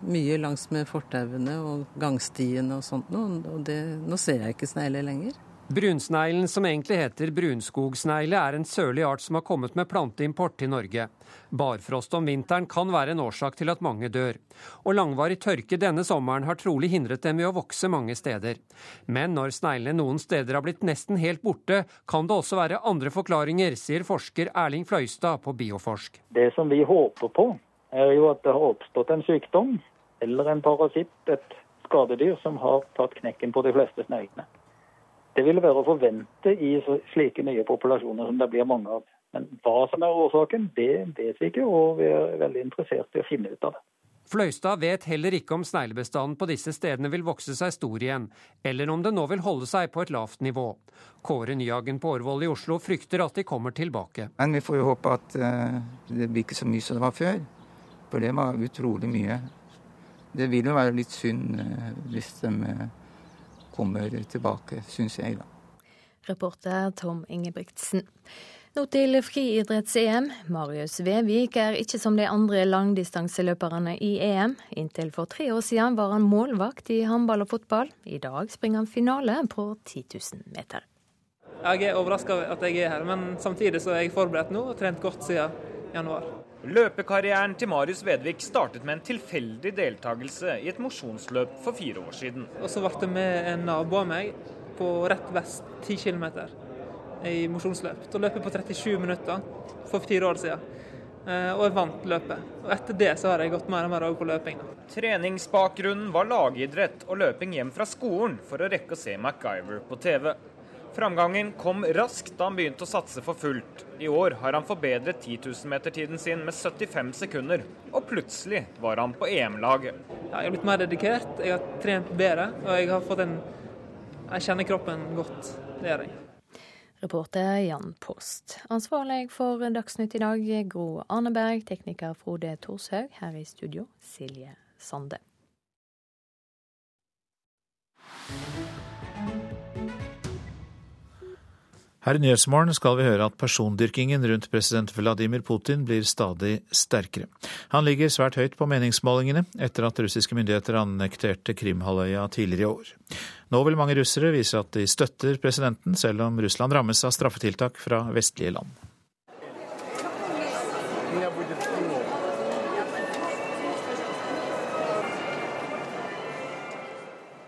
mye langs med fortauene og gangstiene og sånt nå, og det, nå ser jeg ikke snegler lenger.
Brunsneglen, som egentlig heter brunskogsnegle, er en sørlig art som har kommet med planteimport til Norge. Barfrost om vinteren kan være en årsak til at mange dør. Og langvarig tørke denne sommeren har trolig hindret dem i å vokse mange steder. Men når sneglene noen steder har blitt nesten helt borte, kan det også være andre forklaringer, sier forsker Erling Fløystad på Bioforsk.
Det som vi håper på, er jo at det har oppstått en sykdom eller en parasitt, et skadedyr, som har tatt knekken på de fleste sneglene. Det vil være å forvente i slike nye populasjoner som det blir mange av. Men hva som er årsaken, det vet vi ikke, og vi er veldig interessert i å finne ut av det.
Fløystad vet heller ikke om sneglebestanden på disse stedene vil vokse seg stor igjen, eller om det nå vil holde seg på et lavt nivå. Kåre Nyhagen på Årvoll i Oslo frykter at de kommer tilbake.
Men vi får jo håpe at uh, det blir ikke så mye som det var før. For det var utrolig mye. Det vil jo være litt synd uh, hvis de uh, kommer tilbake, syns jeg, da.
Reporter Tom Ingebrigtsen. Nå til friidretts-EM. Marius Vevik er ikke som de andre langdistanseløperne i EM. Inntil for tre år siden var han målvakt i håndball og fotball. I dag springer han finale på 10 000 meter.
Jeg er overraska over at jeg er her, men samtidig så er jeg forberedt nå og trent godt siden januar.
Løpekarrieren til Marius Vedvik startet med en tilfeldig deltakelse i et mosjonsløp for fire år siden.
Og så ble det med en nabo av meg på rett vest 10 km i mosjonsløp. Da løp jeg på 37 minutter for fire år siden. eh, og jeg vant løpet. Og Etter det så har jeg gått mer og mer over på løping.
Treningsbakgrunnen var lagidrett og løping hjem fra skolen for å rekke å se MacGyver på TV. Framgangen kom raskt da han begynte å satse for fullt. I år har han forbedret 10 000-metertiden sin med 75 sekunder, og plutselig var han på EM-laget.
Ja, jeg har blitt mer dedikert, jeg har trent bedre, og jeg har fått en Jeg kjenner kroppen godt. Det gjør jeg.
Reporter Jan Post. Ansvarlig for Dagsnytt i dag, Gro Arneberg. Tekniker Frode Thorshaug. Her i studio, Silje Sande.
Her i Nyhetsmorgen skal vi høre at persondyrkingen rundt president Vladimir Putin blir stadig sterkere. Han ligger svært høyt på meningsmålingene etter at russiske myndigheter annekterte Krimhalvøya tidligere i år. Nå vil mange russere vise at de støtter presidenten, selv om Russland rammes av straffetiltak fra vestlige land.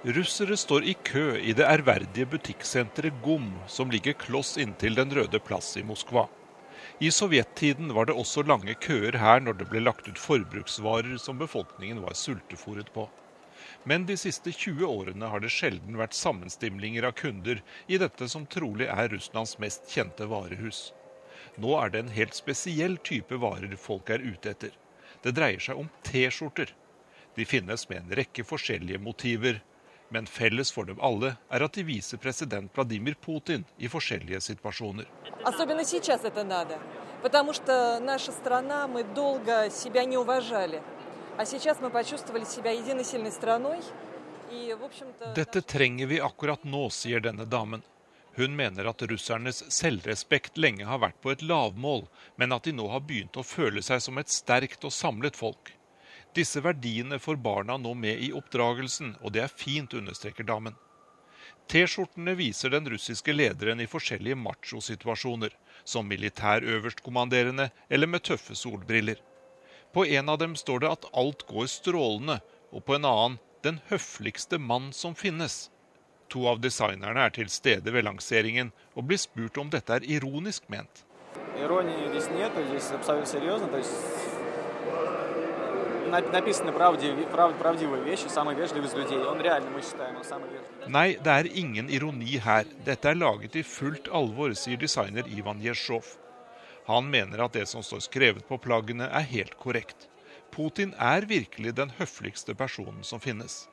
Russere står i kø i det ærverdige butikksenteret GOM, som ligger kloss inntil Den røde plass i Moskva. I sovjettiden var det også lange køer her når det ble lagt ut forbruksvarer som befolkningen var sultefòret på. Men de siste 20 årene har det sjelden vært sammenstimlinger av kunder i dette som trolig er Russlands mest kjente varehus. Nå er det en helt spesiell type varer folk er ute etter. Det dreier seg om T-skjorter. De finnes med en rekke forskjellige motiver, men felles for dem alle er at de viser president Vladimir Putin i forskjellige situasjoner.
Особенно сейчас это надо, потому что наша страна, мы долго себя не уважали. А сейчас мы почувствовали себя единой сильной страной. И, в общем-то...
Dette trenger vi akkurat nå, sier denne damen. Hun mener at russernes selvrespekt lenge har vært på et lavmål, men at de nå har begynt å føle seg som et sterkt og samlet folk. Disse verdiene får barna nå med i oppdragelsen, og det er fint, understreker damen. T-skjortene viser den russiske lederen i forskjellige machosituasjoner, som militærøverstkommanderende eller med tøffe solbriller. På en av dem står det at alt går strålende, og på en annen 'den høfligste mann som finnes'. To av designerne er til stede ved lanseringen og blir spurt om dette er ironisk ment.
Ironien, написаны правдив, прав, правдивые вещи, самый вежливый из людей. Он реально, мы считаем, он самый вежливый.
Nei, det er ingen ironi her. Dette er laget i fullt alvor, sier designer Ivan Jesjov. Han mener at det som står skrevet på plaggene er helt korrekt. Putin er virkelig den høfligste personen som finnes.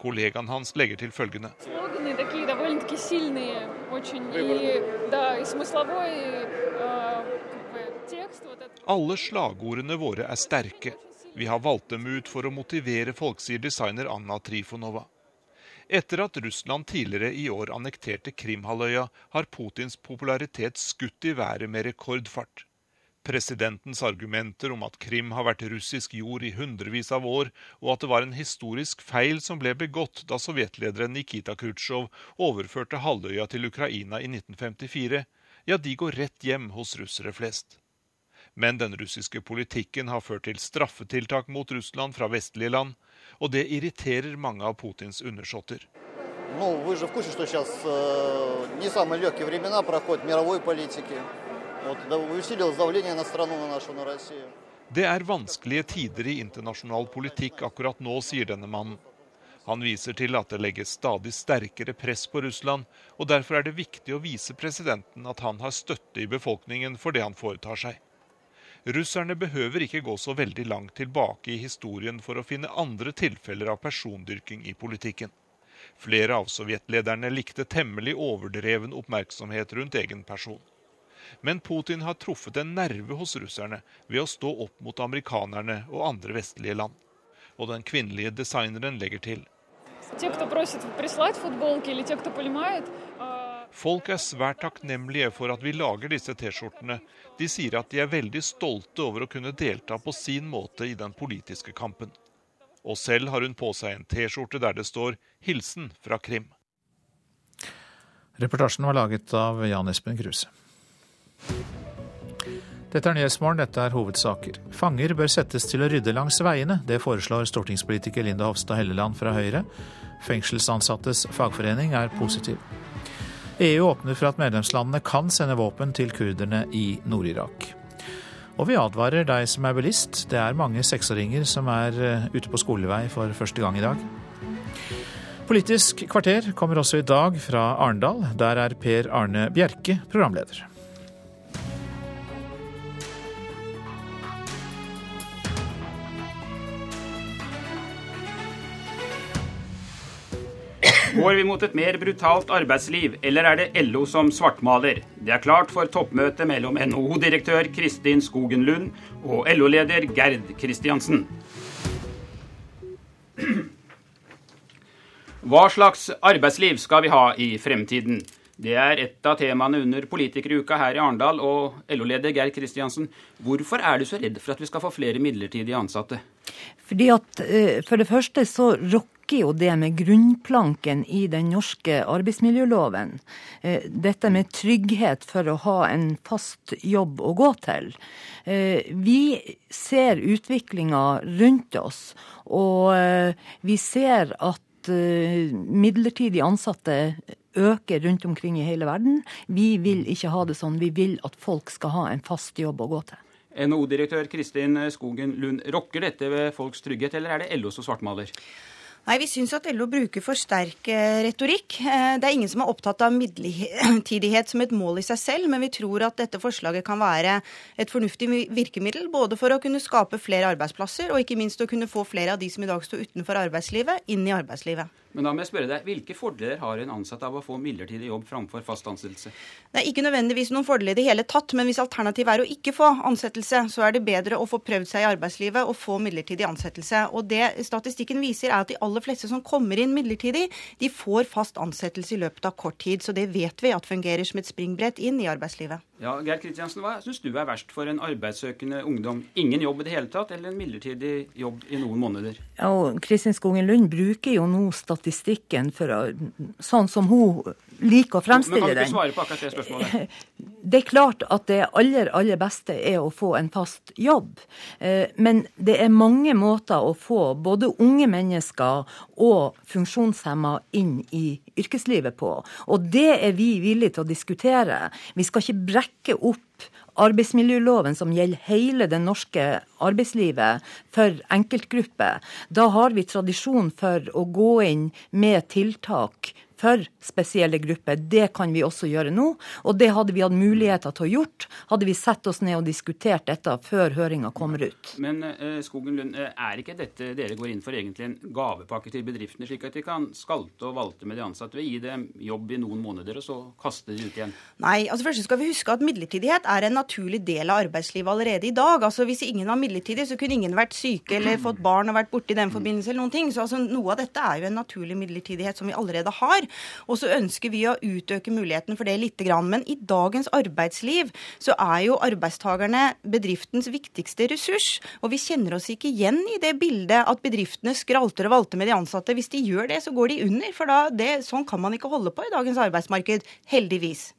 Kollegaen hans legger til følgende.
Слоганы такие довольно-таки сильные, очень. И, да, и смысловой э, как бы, текст. Вот это.
Alle slagordene våre er sterke. Vi har valgt dem ut for å motivere folk, sier designer Anna Trifonova. Etter at Russland tidligere i år annekterte Krimhalvøya, har Putins popularitet skutt i været med rekordfart. Presidentens argumenter om at Krim har vært russisk jord i hundrevis av år, og at det var en historisk feil som ble begått da sovjetlederen Nikita Khrusjtsjov overførte halvøya til Ukraina i 1954, ja, de går rett hjem hos russere flest. Men den russiske politikken har ført til straffetiltak mot Russland fra vestlige land, og det irriterer mange av Putins undersåtter.
Ну, вы же в курсе, что сейчас э, не самые легкие времена проходят в мировой политике. Вот, да, усилилось давление на страну, на нашу, на Россию.
Det er vanskelige tider i internasjonal politikk akkurat nå, sier denne mannen. Han viser til at det legges stadig sterkere press på Russland, og derfor er det viktig å vise presidenten at han har støtte i befolkningen for det han foretar seg. Russerne behøver ikke gå så veldig langt tilbake i historien for å finne andre tilfeller av persondyrking i politikken. Flere av sovjetlederne likte temmelig overdreven oppmerksomhet rundt egen person. Men Putin har truffet en nerve hos russerne ved å stå opp mot amerikanerne og andre vestlige land. Og den kvinnelige designeren legger til. Folk er svært takknemlige for at vi lager disse T-skjortene. De sier at de er veldig stolte over å kunne delta på sin måte i den politiske kampen. Og selv har hun på seg en T-skjorte der det står 'Hilsen fra Krim'.
Reportasjen var laget av Jan Espen Kruse. Dette er Nyhetsmorgen, dette er hovedsaker. Fanger bør settes til å rydde langs veiene. Det foreslår stortingspolitiker Linda Hofstad Helleland fra Høyre. Fengselsansattes fagforening er positiv. EU åpner for at medlemslandene kan sende våpen til kurderne i Nord-Irak. Og vi advarer deg som er bilist. Det er mange seksåringer som er eh, ute på skolevei for første gang i dag. Politisk kvarter kommer også i dag fra Arendal. Der er Per Arne Bjerke programleder.
Går vi mot et mer brutalt arbeidsliv, eller er det LO som svartmaler? Det er klart for toppmøte mellom NHO-direktør Kristin Skogen Lund og LO-leder Gerd Kristiansen. Hva slags arbeidsliv skal vi ha i fremtiden? Det er et av temaene under politikeruka her i Arendal. Og LO-leder Geir Kristiansen, hvorfor er du så redd for at vi skal få flere midlertidige ansatte?
Fordi at eh, For det første så rokker jo det med grunnplanken i den norske arbeidsmiljøloven. Eh, dette med trygghet for å ha en fast jobb å gå til. Eh, vi ser utviklinga rundt oss, og vi ser at midlertidig ansatte øker rundt omkring i hele verden. Vi vil ikke ha det sånn. Vi vil at folk skal ha en fast jobb å gå til.
NHO-direktør Kristin Skogen Lund, rokker dette ved folks trygghet, eller er det LO som svartmaler?
Nei, Vi syns at LO bruker for sterk eh, retorikk. Eh, det er ingen som er opptatt av midlertidighet som et mål i seg selv, men vi tror at dette forslaget kan være et fornuftig virkemiddel. Både for å kunne skape flere arbeidsplasser, og ikke minst å kunne få flere av de som i dag står utenfor arbeidslivet, inn i arbeidslivet.
Men da må jeg spørre deg, Hvilke fordeler har en ansatt av å få midlertidig jobb framfor fast ansettelse?
Det er ikke nødvendigvis noen fordeler i det hele tatt, men hvis alternativet er å ikke få ansettelse, så er det bedre å få prøvd seg i arbeidslivet og få midlertidig ansettelse. Og det statistikken viser, er at de aller fleste som kommer inn midlertidig, de får fast ansettelse i løpet av kort tid. Så det vet vi at fungerer som et springbrett inn i arbeidslivet.
Ja, Geir Kristiansen, Hva syns du er verst for en arbeidssøkende ungdom? Ingen jobb i det hele tatt, eller en midlertidig jobb i noen måneder?
Ja, og Kristin Skogen Lund bruker jo nå statistikken for sånn som hun liker å fremstille
den. Men kan du ikke svare på akkurat det spørsmålet? <laughs>
Det er klart at det aller, aller beste er å få en fast jobb. Eh, men det er mange måter å få både unge mennesker og funksjonshemma inn i yrkeslivet på. Og det er vi villige til å diskutere. Vi skal ikke brekke opp arbeidsmiljøloven som gjelder hele det norske arbeidslivet for enkeltgrupper. Da har vi tradisjon for å gå inn med tiltak for spesielle grupper. Det kan vi også gjøre nå, og det hadde vi hatt muligheter til å gjort hadde vi sett oss ned og diskutert dette før høringa kommer ut.
Men uh, Skogen Lund, eh, er ikke dette dere går inn for egentlig en gavepakke til bedriftene, slik at de kan skalte og valte med de ansatte ved å gi dem jobb i noen måneder, og så kaste de ut igjen?
Nei, altså først skal vi huske at midlertidighet er en naturlig del av arbeidslivet allerede i dag. Altså Hvis ingen var midlertidig, så kunne ingen vært syke eller fått barn og vært borte i den forbindelse eller noen ting. Så altså, noe av dette er jo en naturlig midlertidighet som vi allerede har. Og så ønsker vi å utøke muligheten for det lite grann. Men i dagens arbeidsliv så er jo arbeidstakerne bedriftens viktigste ressurs. Og vi kjenner oss ikke igjen i det bildet at bedriftene skralter og valter med de ansatte. Hvis de gjør det, så går de under. For da, det, sånn kan man ikke holde på i dagens arbeidsmarked. Heldigvis.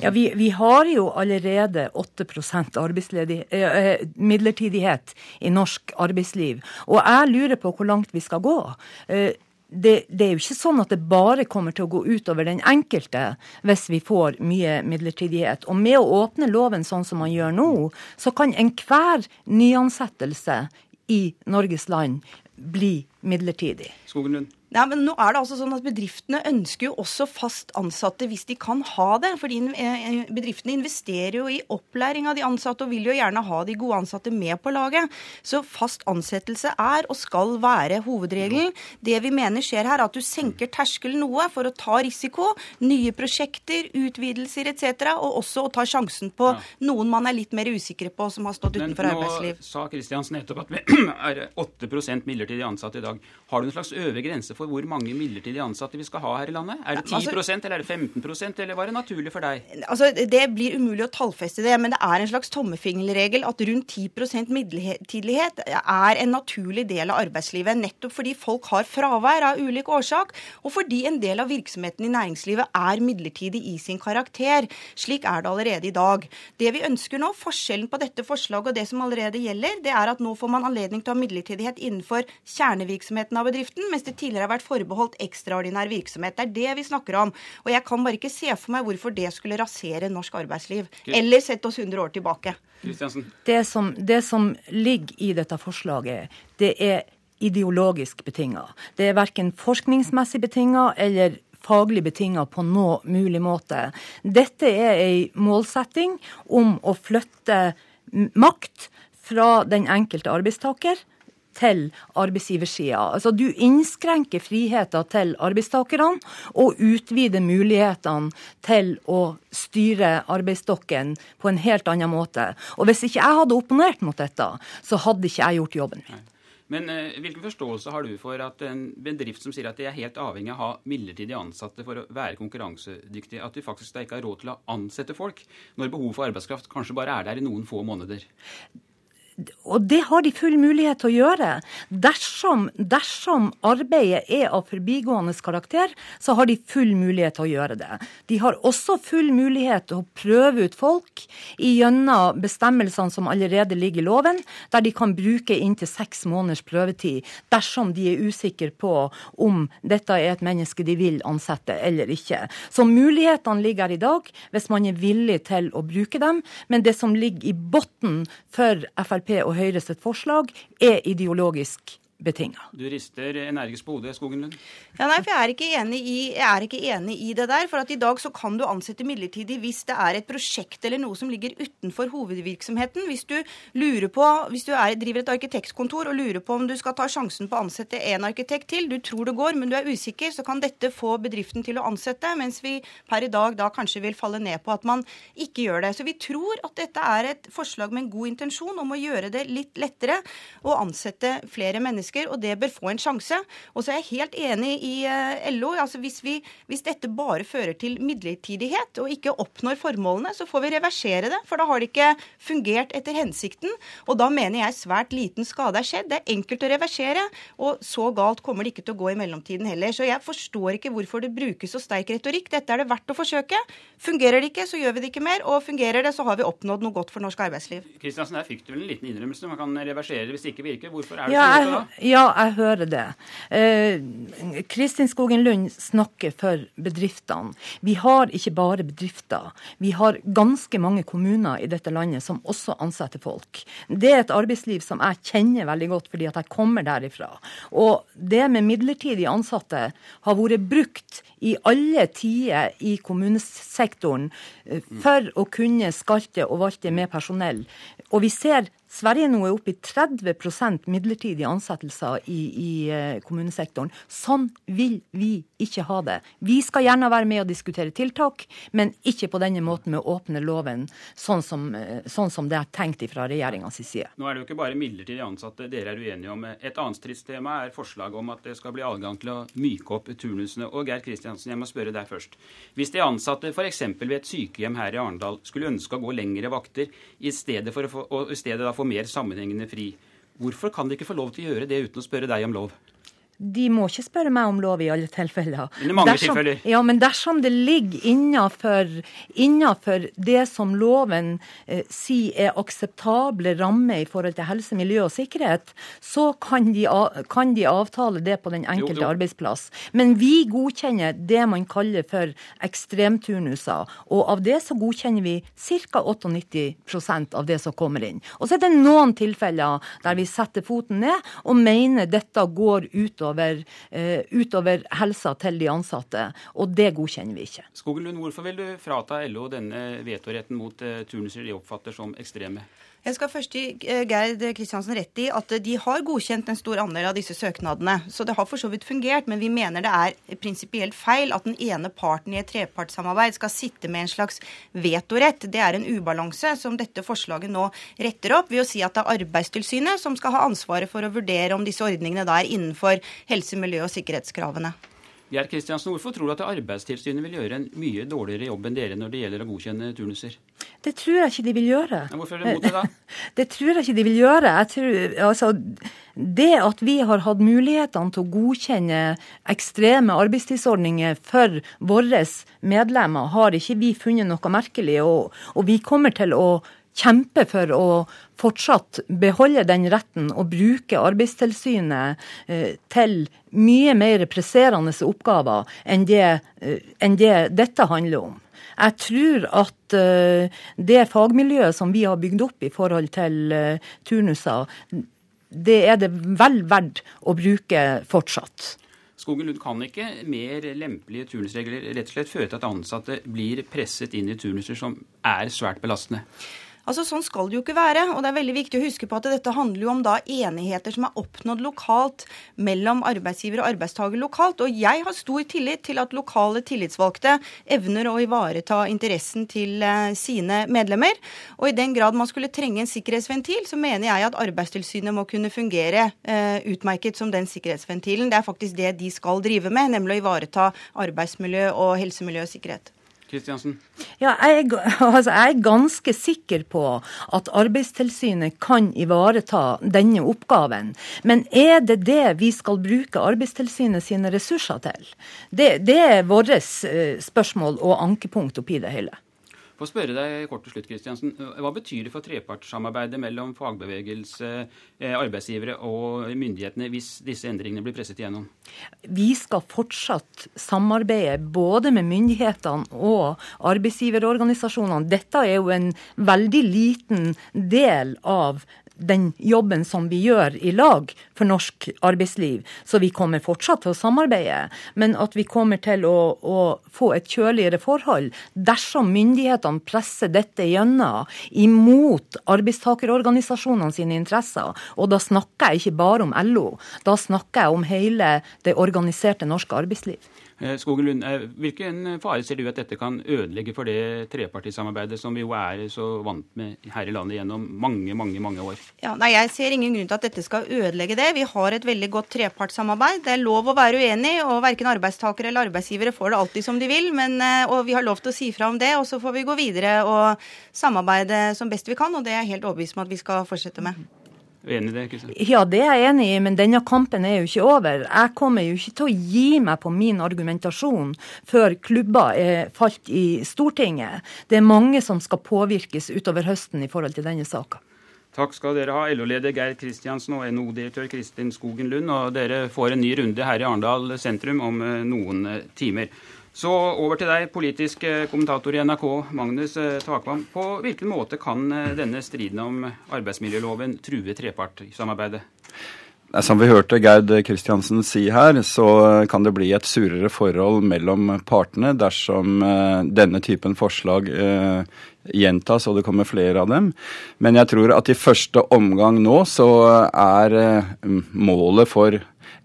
Ja, vi, vi, har jo allerede 8 eh, eh, midlertidighet i norsk arbeidsliv. Og jeg lurer på hvor langt vi skal gå. Det, det, er jo ikke sånn at det bare kommer til å gå utover den enkelte hvis vi får mye midlertidighet. Og med å åpne loven sånn som man gjør nå, så kan enhver nyansettelse i Norges land bli midlertidig.
Skogenlund.
Ja, men nå er det altså sånn at Bedriftene ønsker jo også fast ansatte hvis de kan ha det. fordi eh, Bedriftene investerer jo i opplæring av de ansatte og vil jo gjerne ha de gode ansatte med på laget. Så fast ansettelse er og skal være hovedregelen. Det vi mener skjer her, er at du senker terskelen noe for å ta risiko. Nye prosjekter, utvidelser etc. Og også å ta sjansen på ja. noen man er litt mer usikre på, som har stått utenfor arbeidsliv.
Men nå sa Kristiansen nettopp at vi <clears throat> er 8 midlertidig ansatte i dag. Har du en slags øvre grense for hvor mange midlertidige ansatte vi skal ha her i landet? Er det 10% altså, eller er det 15% eller hva er det naturlig for deg?
Altså, Det blir umulig å tallfeste det, men det er en slags tommefingerregel at rundt 10% midlertidighet er en naturlig del av arbeidslivet. Nettopp fordi folk har fravær av ulik årsak, og fordi en del av virksomheten i næringslivet er midlertidig i sin karakter. Slik er det allerede i dag. Det vi ønsker nå, forskjellen på dette forslaget og det som allerede gjelder, det er at nå får man anledning til å ha midlertidighet innenfor kjernevirksomheten av bedriften, mens det tidligere har vært forbeholdt ekstraordinær virksomhet. Det er det vi snakker om. Og jeg kan bare ikke se for meg hvorfor det skulle rasere norsk arbeidsliv. Eller sette oss 100 år tilbake.
Det som, det som ligger i dette forslaget, det er ideologisk betinga. Det er verken forskningsmessig betinga eller faglig betinga på noe mulig måte. Dette er ei målsetting om å flytte makt fra den enkelte arbeidstaker til arbeidsgiversida. Altså, du innskrenker friheten til arbeidstakerne og utvider mulighetene til å styre arbeidsstokken på en helt annen måte. Og hvis ikke jeg hadde opponert mot dette, så hadde ikke jeg gjort jobben min.
Men eh, hvilken forståelse har du for at en bedrift som sier at de er helt avhengig av å ha midlertidig ansatte for å være konkurransedyktige, at de faktisk da ikke har råd til å ansette folk, når behovet for arbeidskraft kanskje bare er der i noen få måneder?
Og det har de full mulighet til å gjøre. Dersom, dersom, arbeidet er av forbigående karakter, så har de full mulighet til å gjøre det. De har også full mulighet til å prøve ut folk gjennom bestemmelsene som allerede ligger i loven, der de kan bruke inntil seks måneders prøvetid dersom de er usikre på om dette er et menneske de vil ansette eller ikke. Så mulighetene ligger her i dag, hvis man er villig til å bruke dem. Men det som ligger i bunnen for Frp og Høyre sitt forslag er ideologisk betinga.
Du rister energisk på hodet, Skogenlund.
Ja, nei, for jeg er, ikke enig i, jeg er ikke enig i det der. For at i dag så kan du ansette midlertidig hvis det er et prosjekt eller noe som ligger utenfor hovedvirksomheten. Hvis du lurer på, hvis du er, driver et arkitektkontor og lurer på om du skal ta sjansen på å ansette en arkitekt til, du tror det går, men du er usikker, så kan dette få bedriften til å ansette, mens vi per i dag da kanskje vil falle ned på at man ikke gjør det. Så vi tror at dette er et forslag med en god intensjon om å gjøre det litt lettere å ansette flere mennesker mennesker, og det bør få en sjanse. Og så er jeg helt enig i eh, LO. altså hvis, vi, hvis dette bare fører til midlertidighet og ikke oppnår formålene, så får vi reversere det. For da har det ikke fungert etter hensikten. Og da mener jeg svært liten skade er skjedd. Det er enkelt å reversere, og så galt kommer det ikke til å gå i mellomtiden heller. Så jeg forstår ikke hvorfor det brukes så sterk retorikk. Dette er det verdt å forsøke. Fungerer det ikke, så gjør vi det ikke mer. Og fungerer det, så har vi oppnådd noe godt for norsk arbeidsliv.
Kristiansen, der fikk du vel en liten innrømmelse. Man kan reversere det hvis det ikke virker. Hvorfor er det ja, så da?
Ja, jeg hører det. Eh, Kristin Skogen Lund snakker for bedriftene. Vi har ikke bare bedrifter. Vi har ganske mange kommuner i dette landet som også ansetter folk. Det er et arbeidsliv som jeg kjenner veldig godt fordi at jeg kommer derifra. Og det med midlertidig ansatte har vært brukt i alle tider i kommunesektoren eh, for å kunne skalte og valte med personell. Og vi ser Sverige nå er oppe i 30% midlertidige ansettelser i, i, eh, kommunesektoren. Sånn vil vi ikke ha det. Vi skal gjerne være med og diskutere tiltak, men ikke på denne måten med å åpne loven sånn som, eh, sånn som det er tenkt fra regjeringas side.
Nå er det jo ikke bare midlertidig ansatte dere er uenige om. Et annet stridstema er forslaget om at det skal bli adgang til å myke opp turnusene. Og Geir Kristiansen, jeg må spørre deg først. Hvis de ansatte f.eks. ved et sykehjem her i Arendal skulle ønske å gå lengre vakter i stedet for å få, i stedet da få mer sammenhengende fri. Hvorfor kan de ikke få lov til å gjøre det uten å spørre deg om lov?
De må ikke spørre meg om lov i alle tilfeller.
Men mange dersom, tilfeller.
Ja, men dersom det ligger innenfor, innenfor det som loven eh, sier er akseptable rammer i forhold til helse, miljø og sikkerhet, så kan de, kan de avtale det på den enkelte jo, jo. arbeidsplass. Men vi godkjenner det man kaller for ekstremturnuser, og av det så godkjenner vi ca. 98% av det som kommer inn. Og så er det noen tilfeller der vi setter foten ned og mener dette går utover utover, uh, utover, helsa til de ansatte. Og det godkjenner vi ikke.
Skogelund, hvorfor vil du frata LO denne vetoretten mot uh, turnuser de oppfatter som ekstreme?
Jeg skal først gi eh, Gerd Kristiansen rett i at de har godkjent en stor andel av disse søknadene. Så det har for så vidt fungert, men vi mener det er prinsipielt feil at den ene parten i et trepartssamarbeid skal sitte med en slags vetorett. Det er en ubalanse som dette forslaget nå retter opp ved å si at det er Arbeidstilsynet som skal ha ansvaret for å vurdere om disse ordningene da er innenfor helse-, miljø- og sikkerhetskravene.
Gerd Kristiansen, Hvorfor tror du at Arbeidstilsynet vil gjøre en mye dårligere jobb enn dere når det gjelder å godkjenne turnuser?
Det tror jeg ikke de vil gjøre.
Men hvorfor er det mot det, da? <laughs>
Det tror jeg ikke de vil gjøre. Tror, altså, det at vi har hatt mulighetene til å godkjenne ekstreme arbeidstidsordninger for våre medlemmer, har ikke vi funnet noe merkelig. Og, og vi kommer til å kjempe for å fortsatt beholde den retten og bruke Arbeidstilsynet eh, til mye mer presserende oppgaver enn det, eh, enn det dette handler om. Jeg tror at uh, det fagmiljøet som vi har bygd opp i forhold til turnuser, det er det vel verdt å bruke fortsatt.
Skogen Lund kan ikke mer lempelige turnusregler rett og slett føre til at ansatte blir presset inn i turnuser som er svært belastende?
Altså Sånn skal det jo ikke være. og Det er veldig viktig å huske på at dette handler jo om da enigheter som er oppnådd lokalt mellom arbeidsgiver og arbeidstaker lokalt. Og jeg har stor tillit til at lokale tillitsvalgte evner å ivareta interessen til eh, sine medlemmer. Og i den grad man skulle trenge en sikkerhetsventil, så mener jeg at Arbeidstilsynet må kunne fungere uh, utmerket som den sikkerhetsventilen. Det er faktisk det de skal drive med, nemlig å ivareta arbeidsmiljø og helsemiljø og sikkerhet.
Kristiansen?
Ja, jeg, altså, jeg, er ganske sikker på at Arbeidstilsynet kan ivareta denne oppgaven. Men er det det vi skal bruke Arbeidstilsynet sine ressurser til? Det, det er vårt eh, spørsmål og ankepunkt oppi det hele.
Få spørre deg kort til slutt, Kristiansen. Hva betyr det for trepartssamarbeidet mellom fagbevegelse, eh, arbeidsgivere og myndighetene hvis disse endringene blir presset igjennom?
Vi skal fortsatt samarbeide både med myndighetene og arbeidsgiverorganisasjonene. Dette er jo en veldig liten del av den jobben som vi gjør i lag for norsk arbeidsliv. Så vi kommer fortsatt til å samarbeide, men at vi kommer til å, å få et kjøligere forhold dersom myndighetene presser dette gjennom imot arbeidstakerorganisasjonene sine interesser. Og da snakker jeg ikke bare om LO, da snakker jeg om hele det organiserte norske arbeidsliv.
Eh, Skogen Lund, eh, hvilken fare ser du at dette kan ødelegge for det trepartisamarbeidet som vi jo er så vant med her i landet gjennom mange mange, mange år?
Ja, nei, Jeg ser ingen grunn til at dette skal ødelegge det. Vi har et veldig godt trepartssamarbeid. Det er lov å være uenig, og verken arbeidstakere eller arbeidsgivere får det alltid som de vil. Men, eh, og vi har lov til å si fra om det, og så får vi gå videre og samarbeide som best vi kan. Og det er jeg helt overbevist om at vi skal fortsette med.
Enig i det, Kristian?
Ja, det er jeg enig i, men denne kampen er jo ikke over. Jeg kommer jo ikke til å gi meg på min argumentasjon før klubba er falt i Stortinget. Det er mange som skal påvirkes utover høsten i forhold til denne saka.
Takk skal dere ha, LO-leder Geir Kristiansen og NHO-direktør Kristin Skogen Lund. Og dere får en ny runde her i Arendal sentrum om eh, noen eh, timer. Så over til deg, politisk eh, kommentator i NRK, Magnus eh, Takvam. På hvilken måte kan eh, denne striden om arbeidsmiljøloven true trepartssamarbeidet?
Som vi hørte Gerd Kristiansen si her, så kan det bli et surere forhold mellom partene dersom denne typen forslag gjentas og det kommer flere av dem. Men jeg tror at i første omgang nå så er målet for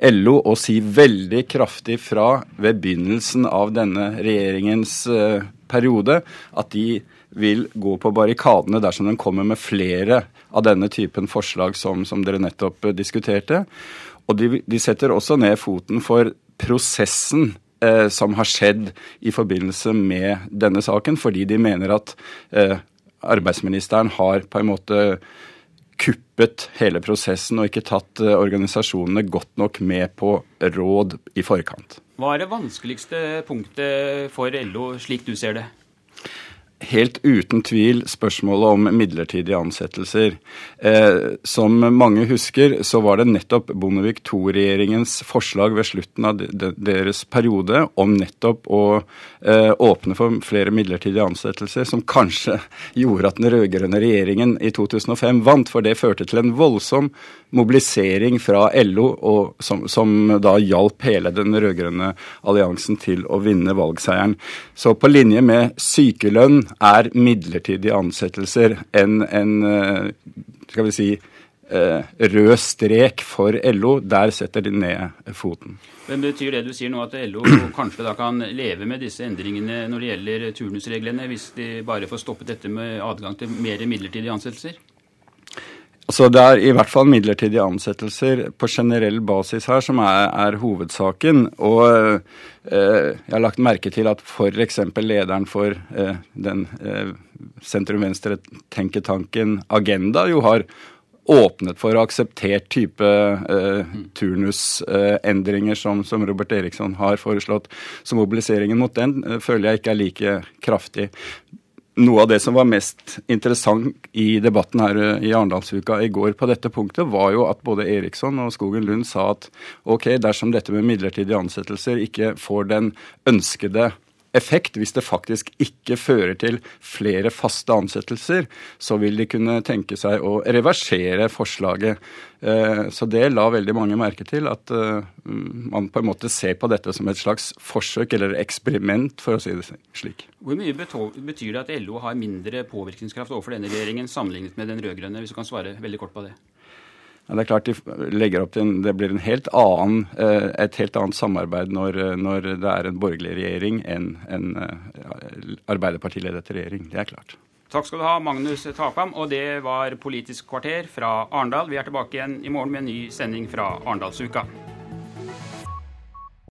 LO å si veldig kraftig fra ved begynnelsen av denne regjeringens uh, periode at de vil gå på barrikadene dersom den kommer med flere av denne typen forslag som, som dere nettopp uh, diskuterte. Og de, de, setter også ned foten for prosessen uh, som har skjedd i forbindelse med denne saken, fordi de mener at arbeidsministeren har på en måte kuppet hele prosessen og ikke tatt eh, organisasjonene godt nok med på råd i forkant.
Hva er det vanskeligste punktet for LO, slik du ser det?
Helt uten tvil spørsmålet om midlertidige ansettelser. Eh, som mange husker, så var det nettopp Bondevik II-regjeringens forslag ved slutten av de, deres periode om nettopp å eh, åpne for flere midlertidige ansettelser, som kanskje <laughs> gjorde at den rød-grønne regjeringen i 2005 vant, for det førte til en voldsom mobilisering fra LO, og, som, som da hjalp hele den rød-grønne alliansen til å vinne valgseieren. Så på linje med sykelønn er midlertidige ansettelser en, en eh, skal vi si, eh, rød strek for LO. Der setter de ned foten.
Men Betyr det du sier nå at LO kanskje da kan leve med disse endringene når det gjelder turnusreglene, hvis de bare får stoppet dette med adgang til mer midlertidige ansettelser?
Så det er i hvert fall midlertidige ansettelser på generell basis her som er, er hovedsaken. Og eh, jeg har lagt merke til at f.eks. lederen for eh, den eh, sentrum-venstre-tenketanken Agenda jo har åpnet for og akseptert type eh, turnusendringer som, som, Robert Eriksson har foreslått. Så mobiliseringen mot den eh, føler jeg ikke er like kraftig. Noe av det som var mest interessant i debatten her i Arendalsuka i går på dette punktet, var jo at både Eriksson og Skogen Lund sa at ok, dersom dette med midlertidige ansettelser ikke får den ønskede effekt, hvis det faktisk ikke fører til flere faste ansettelser, så vil de kunne tenke seg å reversere forslaget. Eh, så det la veldig mange merke til, at eh, man på en måte ser på dette som et slags forsøk eller eksperiment, for å si det slik.
Hvor mye betyr det at LO har mindre påvirkningskraft overfor denne regjeringen sammenlignet med den rød-grønne, hvis du kan svare veldig kort på det?
Ja, det er klart de legger opp til en, Det blir helt annen, eh, et helt annet samarbeid når, når det er en borgerlig regjering enn en Arbeiderpartiledet regjering. Det er klart.
Takk skal du ha, Magnus Takam. Og det var Politisk kvarter fra Arendal. Vi er tilbake igjen i morgen med en ny sending fra Arendalsuka.